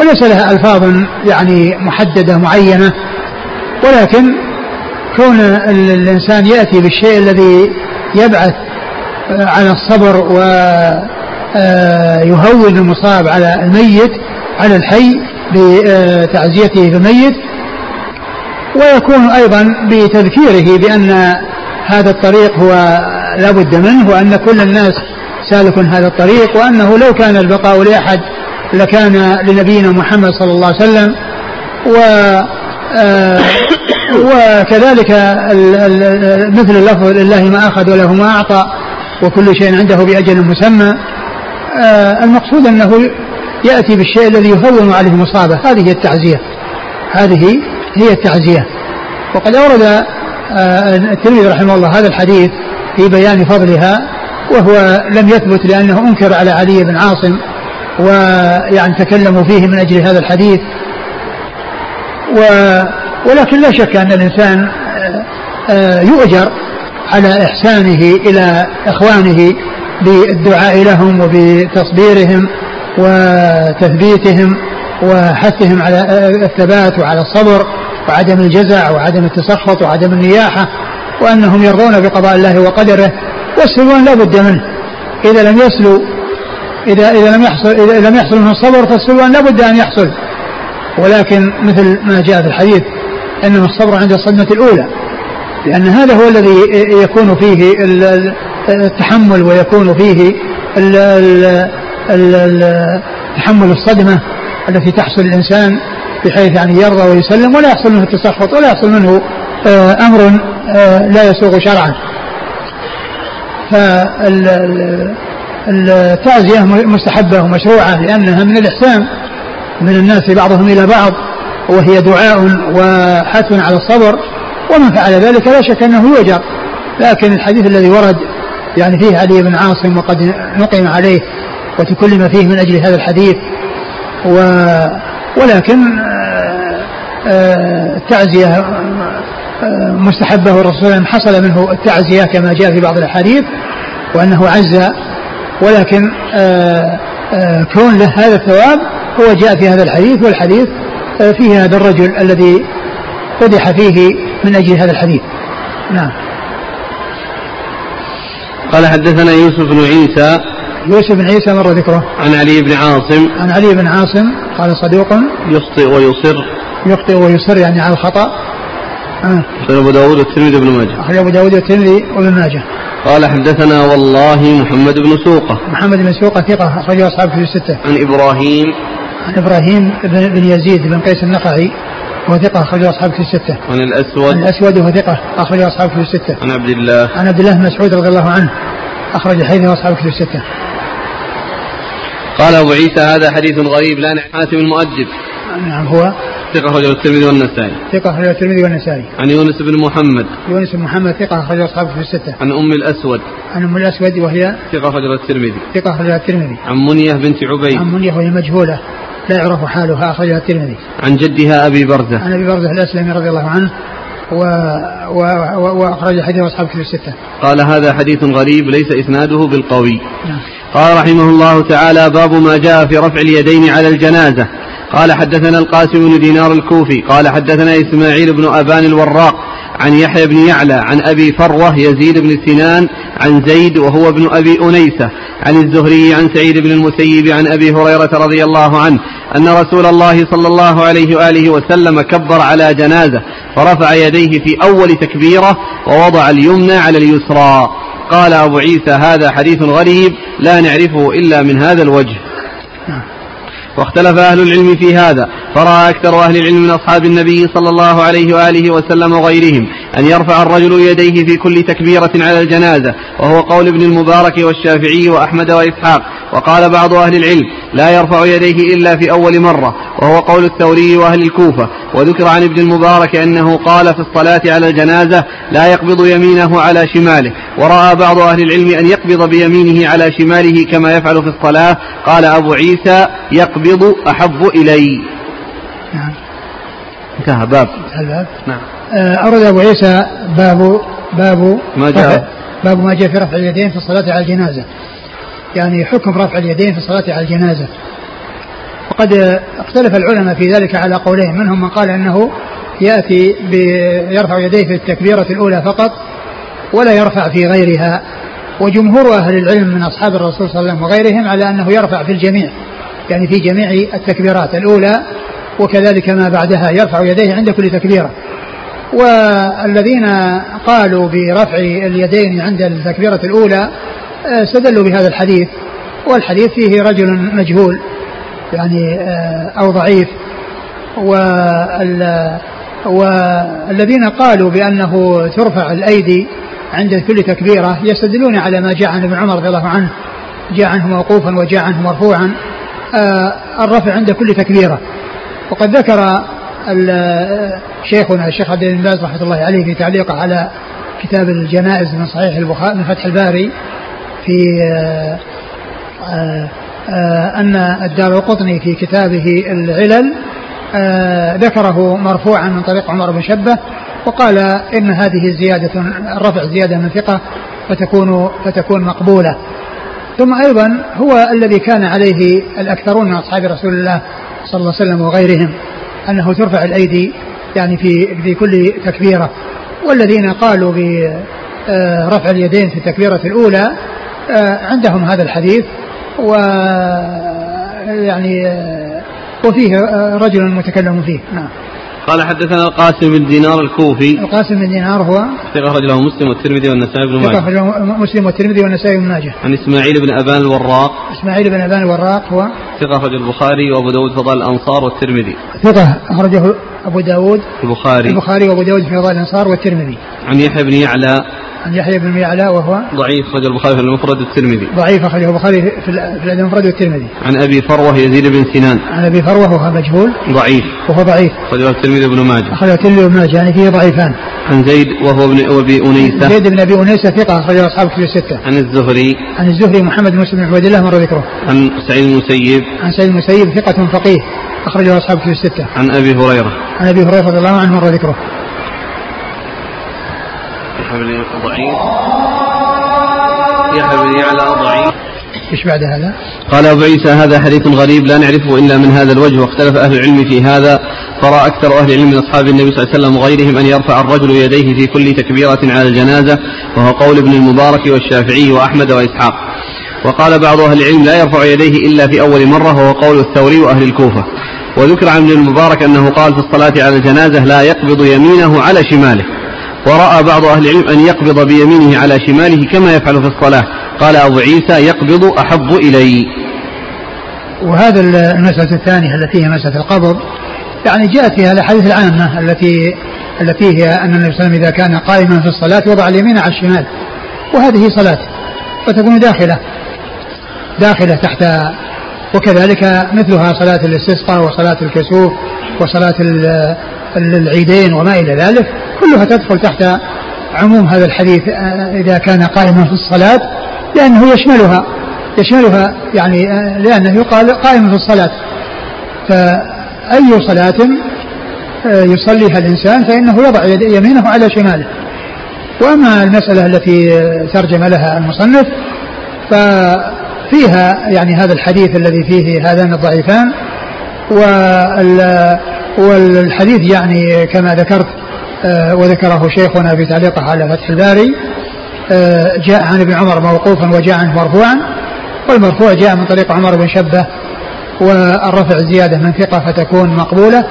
وليس لها ألفاظ يعني محددة معينة ولكن كون الإنسان يأتي بالشيء الذي يبعث على الصبر ويهون المصاب على الميت على الحي بتعزيته في الميت ويكون أيضا بتذكيره بأن هذا الطريق هو لا بد منه وأن كل الناس سالك هذا الطريق وأنه لو كان البقاء لأحد لكان لنبينا محمد صلى الله عليه وسلم. و آه، وكذلك مثل اللفظ لله ما أخذ وله ما أعطى وكل شيء عنده بأجل مسمى. آه، المقصود أنه يأتي بالشيء الذي يهون عليه المصابة هذه هي التعزية. هذه هي التعزية. وقد أورد آه، الترمذي رحمه الله هذا الحديث في بيان فضلها وهو لم يثبت لأنه أنكر على علي بن عاصم ويعني تكلموا فيه من أجل هذا الحديث. و ولكن لا شك أن الإنسان آه، آه، يؤجر على إحسانه إلى إخوانه بالدعاء لهم وبتصبيرهم وتثبيتهم وحثهم على الثبات وعلى الصبر وعدم الجزع وعدم التسخط وعدم النياحة وأنهم يرضون بقضاء الله وقدره والسلوان لا بد منه. إذا لم يسلو إذا إذا لم يحصل إذا لم يحصل منه الصبر فالسلوان لا بد أن يحصل. ولكن مثل ما جاء في الحديث إنما الصبر عند الصدمة الأولى لأن هذا هو الذي يكون فيه التحمل ويكون فيه تحمل الصدمة التي تحصل الإنسان بحيث يعني يرضى ويسلم ولا يحصل منه التسخط ولا يحصل منه آه، أمر آه، لا يسوغ شرعا. فالتعزية مستحبة ومشروعة لأنها من الإحسان من الناس بعضهم إلى بعض وهي دعاء وحث على الصبر ومن فعل ذلك لا شك أنه يؤجر لكن الحديث الذي ورد يعني فيه علي بن عاصم وقد نقم عليه وتكلم فيه من أجل هذا الحديث و ولكن آه، آه، التعزية آه، مستحبة والرسول حصل منه التعزية كما جاء في بعض الأحاديث وأنه عز ولكن كون له هذا الثواب هو جاء في هذا الحديث والحديث فيه هذا الرجل الذي قدح فيه من أجل هذا الحديث. نعم. قال حدثنا يوسف بن عيسى. يوسف بن عيسى مر ذكره. عن علي بن عاصم. عن علي بن عاصم قال صدوق يخطئ ويصر. يخطئ ويصر يعني على الخطأ. آه. أبو داود والترمذي وابن ماجه أخرج أبو داود والترمذي وابن ماجه قال حدثنا والله محمد بن سوقة محمد بن سوقة ثقة أخرجه أصحاب في الستة عن إبراهيم عن إبراهيم بن يزيد بن قيس النخعي وهو ثقة أخرجه أصحاب في الستة. عن الأسود عن الأسود وهو ثقة أخرجه أصحاب في الستة. عن عبد الله عن عبد الله بن مسعود رضي الله عنه أخرج حديثه أصحاب في الستة. قال أبو عيسى هذا حديث غريب لا حاتم المؤدب نعم هو ثقة أخرجه الترمذي والنسائي. ثقة أخرجه الترمذي والنسائي. عن يونس بن محمد. يونس بن محمد ثقة أخرجه أصحابه في الستة. عن أم الأسود. عن أم الأسود وهي ثقة أخرجه الترمذي. ثقة أخرجه الترمذي. عن منية بنت عبيد. عن منية وهي مجهولة لا يعرف حالها أخرجها الترمذي. عن جدها أبي برزة. عن أبي برزة الأسلمي رضي الله عنه و... و... و... وأخرج حديث أصحاب في الستة. قال هذا حديث غريب ليس إسناده بالقوي. نعم. قال رحمه الله تعالى باب ما جاء في رفع اليدين على الجنازة. قال حدثنا القاسم بن دينار الكوفي قال حدثنا إسماعيل بن أبان الوراق عن يحيى بن يعلى عن أبي فروة يزيد بن سنان عن زيد وهو ابن أبي أنيسة عن الزهري عن سعيد بن المسيب عن أبي هريرة رضي الله عنه أن رسول الله صلى الله عليه وآله وسلم كبر على جنازة فرفع يديه في أول تكبيرة ووضع اليمنى على اليسرى. قال أبو عيسى هذا حديث غريب لا نعرفه إلا من هذا الوجه. واختلف أهل العلم في هذا فرأى أكثر أهل العلم من أصحاب النبي صلى الله عليه وآله وسلم وغيرهم. أن يرفع الرجل يديه في كل تكبيرة على الجنازة وهو قول ابن المبارك والشافعي وأحمد وإسحاق وقال بعض أهل العلم لا يرفع يديه إلا في أول مرة وهو قول الثوري وأهل الكوفة. وذكر عن ابن المبارك أنه قال في الصلاة على الجنازة لا يقبض يمينه على شماله. ورأى بعض أهل العلم أن يقبض بيمينه على شماله كما يفعل في الصلاة. قال أبو عيسى يقبض أحب إلي. نعم. انتهى باب. الباب نعم. أورد أبو عيسى باب باب ما جاء. باب ما جاء في رفع اليدين في الصلاة على الجنازة. يعني حكم رفع اليدين في الصلاة على الجنازة. وقد اختلف العلماء في ذلك على قولين. منهم من قال أنه يأتي يرفع يديه في التكبيرة الأولى فقط ولا يرفع في غيرها. وجمهور أهل العلم من أصحاب الرسول صلى الله عليه وسلم وغيرهم على أنه يرفع في الجميع. يعني في جميع التكبيرات الأولى وكذلك ما بعدها يرفع يديه عند كل تكبيرة. والذين قالوا برفع اليدين عند التكبيرة الأولى استدلوا بهذا الحديث. والحديث فيه رجل مجهول يعني آه، أو ضعيف. والذين قالوا بأنه ترفع الأيدي عند كل تكبيرة يستدلون على ما جاء عن ابن عمر رضي الله عنه. جاء عنه موقوفا وجاء عنه مرفوعا آه، الرفع عند كل تكبيرة. وقد ذكر شيخنا الشيخ عبد بن باز رحمة الله عليه في تعليقه على كتاب الجنائز من صحيح البخاري من فتح الباري في آه، آه، آه، أن الدار القطني في كتابه العلل ذكره مرفوعا من طريق عمر بن شبه وقال إن هذه زيادة الرفع زيادة من ثقة فتكون فتكون مقبولة. ثم أيضا هو الذي كان عليه الأكثرون من أصحاب رسول الله صلى الله عليه وسلم وغيرهم. أنه ترفع الأيدي يعني في كل تكبيرة. والذين قالوا برفع اليدين في التكبيرة الأولى آه، عندهم هذا الحديث. و يعني آه، وفيه آه، رجل متكلم فيه. نعم. قال حدثنا القاسم بن دينار الكوفي. القاسم بن دينار هو ثقة أخرجه مسلم والترمذي والنسائي بن ثقة ماجه. مسلم والترمذي والنسائي بن ماجه. عن إسماعيل بن أبان الوراق. إسماعيل بن أبان الوراق هو ثقة أخرج البخاري وأبو داود فضائل الأنصار والترمذي. ثقة أخرجه أبو داود البخاري. البخاري وأبو داود في فضائل الأنصار والترمذي. عن يحيى بن يعلى. عن يحيى بن يعلى وهو ضعيف أخرج البخاري في المفرد والترمذي ضعيف أخرجه البخاري في الأدب المفرد والترمذي عن أبي فروة يزيد بن سنان عن أبي فروة وهو مجهول. ضعيف. وهو ضعيف. أخرجه الترمذي بن ماجه. أخرجه الترمذي وابن ماجه يعني فيه ضعيفان. عن زيد وهو ابن أبي أنيسة. زيد بن أبي أنيسة ثقة أخرجه أصحاب كتب الستة. عن الزهري. عن الزهري محمد بن مسلم بن عبيد الله مر ذكره. عن سعيد المسيب. عن سيد المسيب ثقة فقيه أخرجه أصحاب كتب الستة. عن أبي هريرة. عن أبي هريرة رضي الله عنه مر ذكره. يعلى ضعيف يحيى بن يعلى ضعيف. إيش بعد هذا؟ قال أبو عيسى هذا حديث غريب لا نعرفه إلا من هذا الوجه واختلف أهل العلم في هذا. فرأى أكثر أهل العلم من أصحاب النبي صلى الله عليه وسلم وغيرهم أن يرفع الرجل يديه في كل تكبيرة على الجنازة وهو قول ابن المبارك والشافعي وأحمد وإسحاق. وقال بعض أهل العلم لا يرفع يديه إلا في أول مرة وهو قول الثوري وأهل الكوفة. وذكر عن ابن المبارك أنه قال في الصلاة على الجنازة لا يقبض يمينه على شماله. ورأى بعض أهل العلم أن يقبض بيمينه على شماله كما يفعل في الصلاة. قال أبو عيسى يقبض أحب إلي. وهذا المسألة الثانية التي هي مسألة القبض. يعني جاءت فيها الأحاديث العامة التي التي هي أن النبي صلى الله عليه وسلم إذا كان قائما في الصلاة وضع اليمين على الشمال. وهذه صلاة فتكون داخلة. داخلة تحت وكذلك مثلها صلاة الاستسقاء وصلاة الكسوف. وصلاة ال- ال- العيدين وما إلى ذلك كلها تدخل تحت عموم هذا الحديث آه، إذا كان قائما في الصلاة لأنه يشملها يشملها يعني آه، لأنه يقال قائم في الصلاة. فأي صلاة آه، يصليها الإنسان فإنه يضع يمينه على شماله. وأما المسألة التي ترجم لها المصنف ففيها يعني هذا الحديث الذي فيه هذان الضعيفان والحديث يعني كما ذكرت آه، وذكره شيخنا في تعليقه على فتح الباري آه، جاء عن ابن عمر موقوفا وجاء عنه مرفوعا والمرفوع جاء من طريق عمر بن شبه والرفع زيادة من ثقة فتكون مقبولة.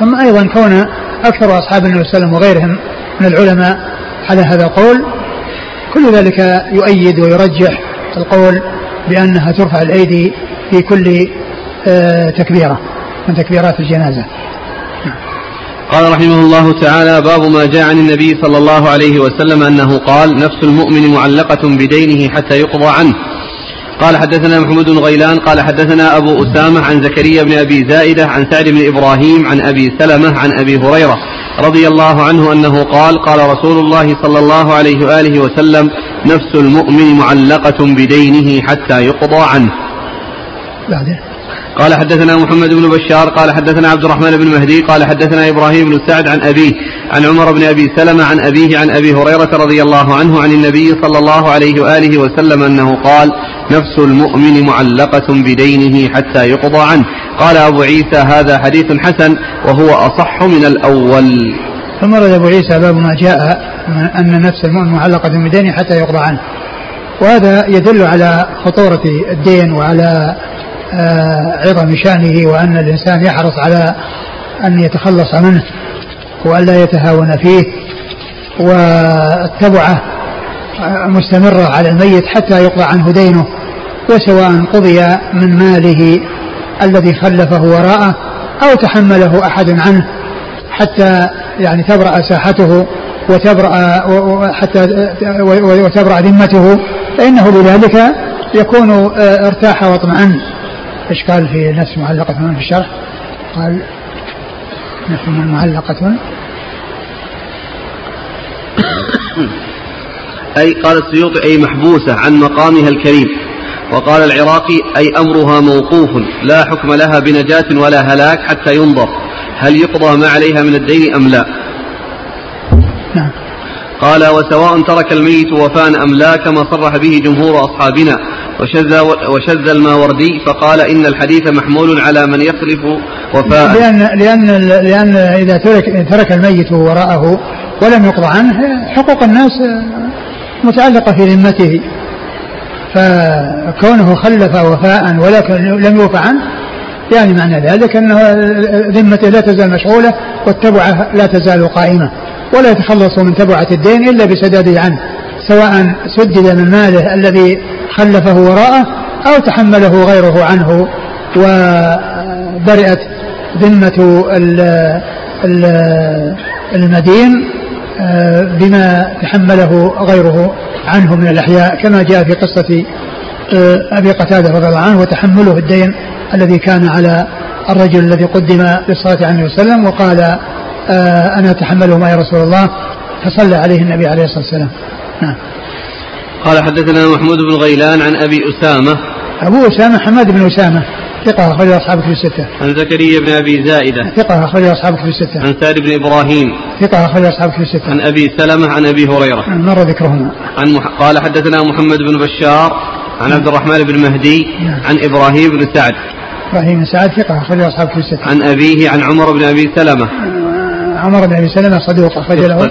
ثم أيضا كون أكثر أصحاب النبي صلى الله عليه وسلم وغيرهم من العلماء على هذا القول. كل ذلك يؤيد ويرجح القول بأنها ترفع الأيدي في كل تكبيرة من تكبيرات الجنازة. قال رحمه الله تعالى باب ما جاء عن النبي صلى الله عليه وسلم أنه قال نفس المؤمن معلقة بدينه حتى يقضى عنه. قال حدثنا محمود بن غيلان قال حدثنا أبو أسامة عن زكريا بن أبي زائدة عن سعد بن إبراهيم عن أبي سلمة عن أبي هريرة رضي الله عنه أنه قال قال رسول الله صلى الله عليه وآله وسلم نفس المؤمن معلقة بدينه حتى يقضى عنه. بعده. قال حدثنا محمد بن بشار قال حدثنا عبد الرحمن بن مهدي قال حدثنا إبراهيم بن سعد عن أبيه عن عمر بن أبي سلمة عن أبيه عن أبي هريرة رضي الله عنه عن النبي صلى الله عليه وآله وسلم أنه قال نفس المؤمن معلقة بدينه حتى يقضى عنه. قال أبو عيسى هذا حديث حسن وهو أصح من الأول. ثم ورد أبو عيسى باب ما جاء أن نفس المؤمن معلقة بدينه حتى يقضى عنه. وهذا يدل على خطورة الدين وعلى عظم شأنه وأن الإنسان يحرص على أن يتخلص منه وأن لا يتهاون فيه والتبعة آه، مستمرة على الميت حتى يقضى عنه دينه وسواء قضي من ماله الذي خلفه وراءه أو تحمله أحد عنه حتى يعني تبرأ ساحته وتبرأ حتى وتبرأ ذمته فإنه بذلك يكون آه، ارتاح واطمأن. إيش قال في نفس معلقة في الشرح قال نفس معلقة. أي قال السيوطي أي محبوسة عن مقامها الكريم. وقال العراقي أي أمرها موقوف لا حكم لها بنجاة ولا هلاك حتى ينظر. هل يقضى ما عليها من الدين أم لا؟ نعم. قال وسواء ترك الميت وفاء أم لا كما صرح به جمهور أصحابنا وشذ, وشذ الماوردي فقال إن الحديث محمول على من يخلف وفاء. لأن لأن لأن إذا ترك ترك الميت وراءه ولم يقضى عنه حقوق الناس متعلقة في ذمته. فكونه خلف وفاء ولكن لم يوفى عنه يعني معنى ذلك أن ذمته لا تزال مشغولة والتبعة لا تزال قائمة. ولا يتخلص من تبعة الدين إلا بسداده عنه سواء سدد من ماله الذي خلفه وراءه أو تحمله غيره عنه وبرئت ذمة المدين آه، بما تحمله غيره عنه من الأحياء كما جاء في قصة آه، أبي قتادة رضي الله عنه وتحمله الدين الذي كان على الرجل الذي قدم للصلاة عليه وسلم وقال آه، أنا أتحمله ما يا رسول الله فصلى عليه النبي عليه الصلاة والسلام نعم قال حدثنا محمود بن غيلان عن أبي أسامة أبو أسامة حماد بن أسامة ثقة أخرج أصحاب كتب الستة. عن زكريا بن أبي زائدة. ثقة أخرج أصحاب كتب الستة. عن سعد بن إبراهيم. ثقة أخرج أصحاب كتب الستة. عن أبي سلمة عن أبي هريرة. مر ذكرهما. عن مح... قال حدثنا محمد بن بشار عن عبد الرحمن بن مهدي نعم. عن إبراهيم بن سعد. إبراهيم بن سعد ثقة أخرج أصحاب كتب الستة. عن أبيه عن عمر بن أبي سلمة. عمر بن أبي سلمة صدوق أخرج له.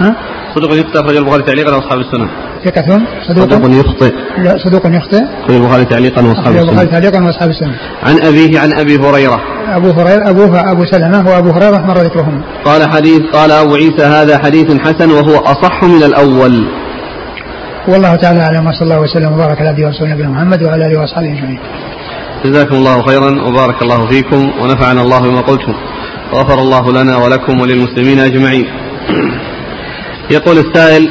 ها؟ صدوق يخطئ أخرج البخاري تعليقا وأصحاب السنة. ثقة صدوق صدوق يخطئ. لا صدوق يخطئ. أخرج البخاري تعليقا وأصحاب السنة. البخاري تعليقا وأصحاب السنة. عن أبيه عن أبي هريرة. أبو هريرة أبوه أبو سلمة وأبو هريرة مر ذكرهم. قال حديث قال أبو عيسى هذا حديث حسن وهو أصح من الأول. والله تعالى أعلم وصلى الله وسلم وبارك على عبده ورسوله نبينا محمد وعلى آله وأصحابه أجمعين. جزاكم الله خيرا وبارك الله فيكم ونفعنا الله بما قلتم. غفر الله لنا ولكم وللمسلمين أجمعين. يقول السائل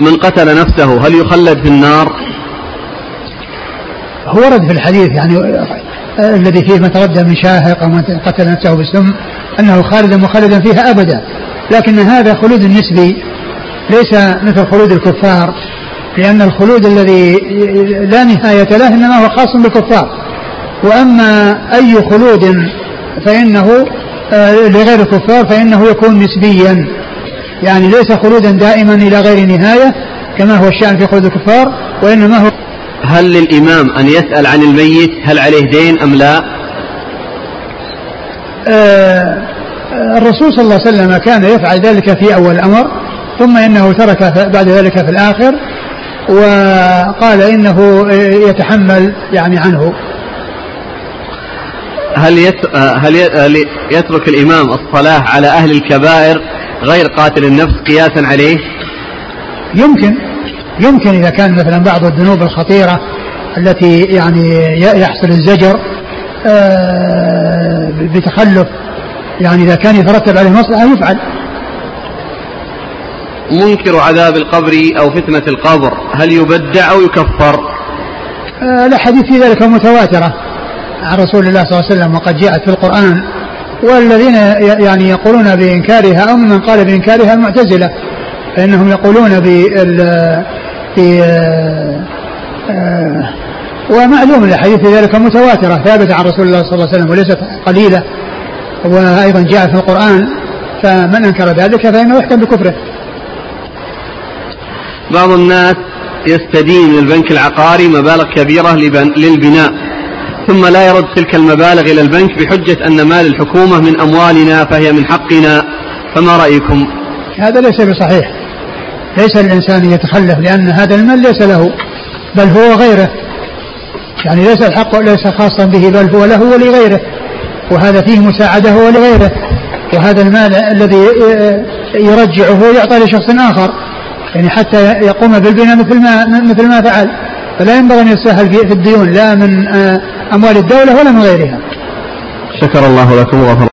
من قتل نفسه هل يخلد في النار؟ هو ورد في الحديث يعني آه، الذي فيه من تردى من شاهق أو من قتل نفسه بالسم أنه خالدا مخلدا فيها أبدا. لكن هذا خلود نسبي ليس مثل خلود الكفار لأن الخلود الذي لا نهاية له إنما هو خاص بالكفار. وأما أي خلود فإنه آه، لغير الكفار فإنه يكون نسبيا. يعني ليس خلودا دائما إلى غير نهاية كما هو الشأن في خلود الكفار وإنما هو هل للإمام أن يسأل عن الميت؟ هل عليه دين أم لا؟ آه الرسول صلى الله عليه وسلم كان يفعل ذلك في أول الأمر ثم إنه ترك بعد ذلك في الآخر وقال إنه يتحمل يعني عنه. هل هل يترك الإمام الصلاة على أهل الكبائر غير قاتل النفس قياسا عليه؟ يمكن يمكن إذا كان مثلا بعض الذنوب الخطيرة التي يعني يحصل الزجر آه، بتخلف يعني إذا كان يترتب عليه مصلحة يفعل منكر عذاب القبر أو فتنة القبر هل يبدع أو يكفر؟ آه، الأحاديث في ذلك متواترة عن رسول الله صلى الله عليه وسلم وقد جاءت في القرآن والذين يعني يقولون بإنكارها أو من قال بإنكارها المعتزلة فإنهم يقولون في آه، ومعلوم الأحاديث في ذلك متواترة ثابتة عن رسول الله صلى الله عليه وسلم وليست قليلة وأيضا جاء في القرآن فمن أنكر ذلك فإنه يحكم بكفره. بعض الناس يستدين من البنك العقاري مبالغ كبيرة للبناء. ثم لا يرد تلك المبالغ إلى البنك بحجة أن مال الحكومة من أموالنا فهي من حقنا. فما رأيكم؟ هذا ليس بصحيح. ليس الإنسان يتخلف لأن هذا المال ليس له بل هو غيره. يعني ليس الحق ليس خاصا به بل هو له ولغيره. وهذا فيه مساعدة هو لغيره. وهذا المال الذي يرجعه يعطى لشخص آخر. يعني حتى يقوم بالبناء مثل ما مثل ما فعل. فلا ينبغي أن يتساهل في الديون لا من آه، أموال الدولة ولا من غيرها. شكر الله لكم وغفر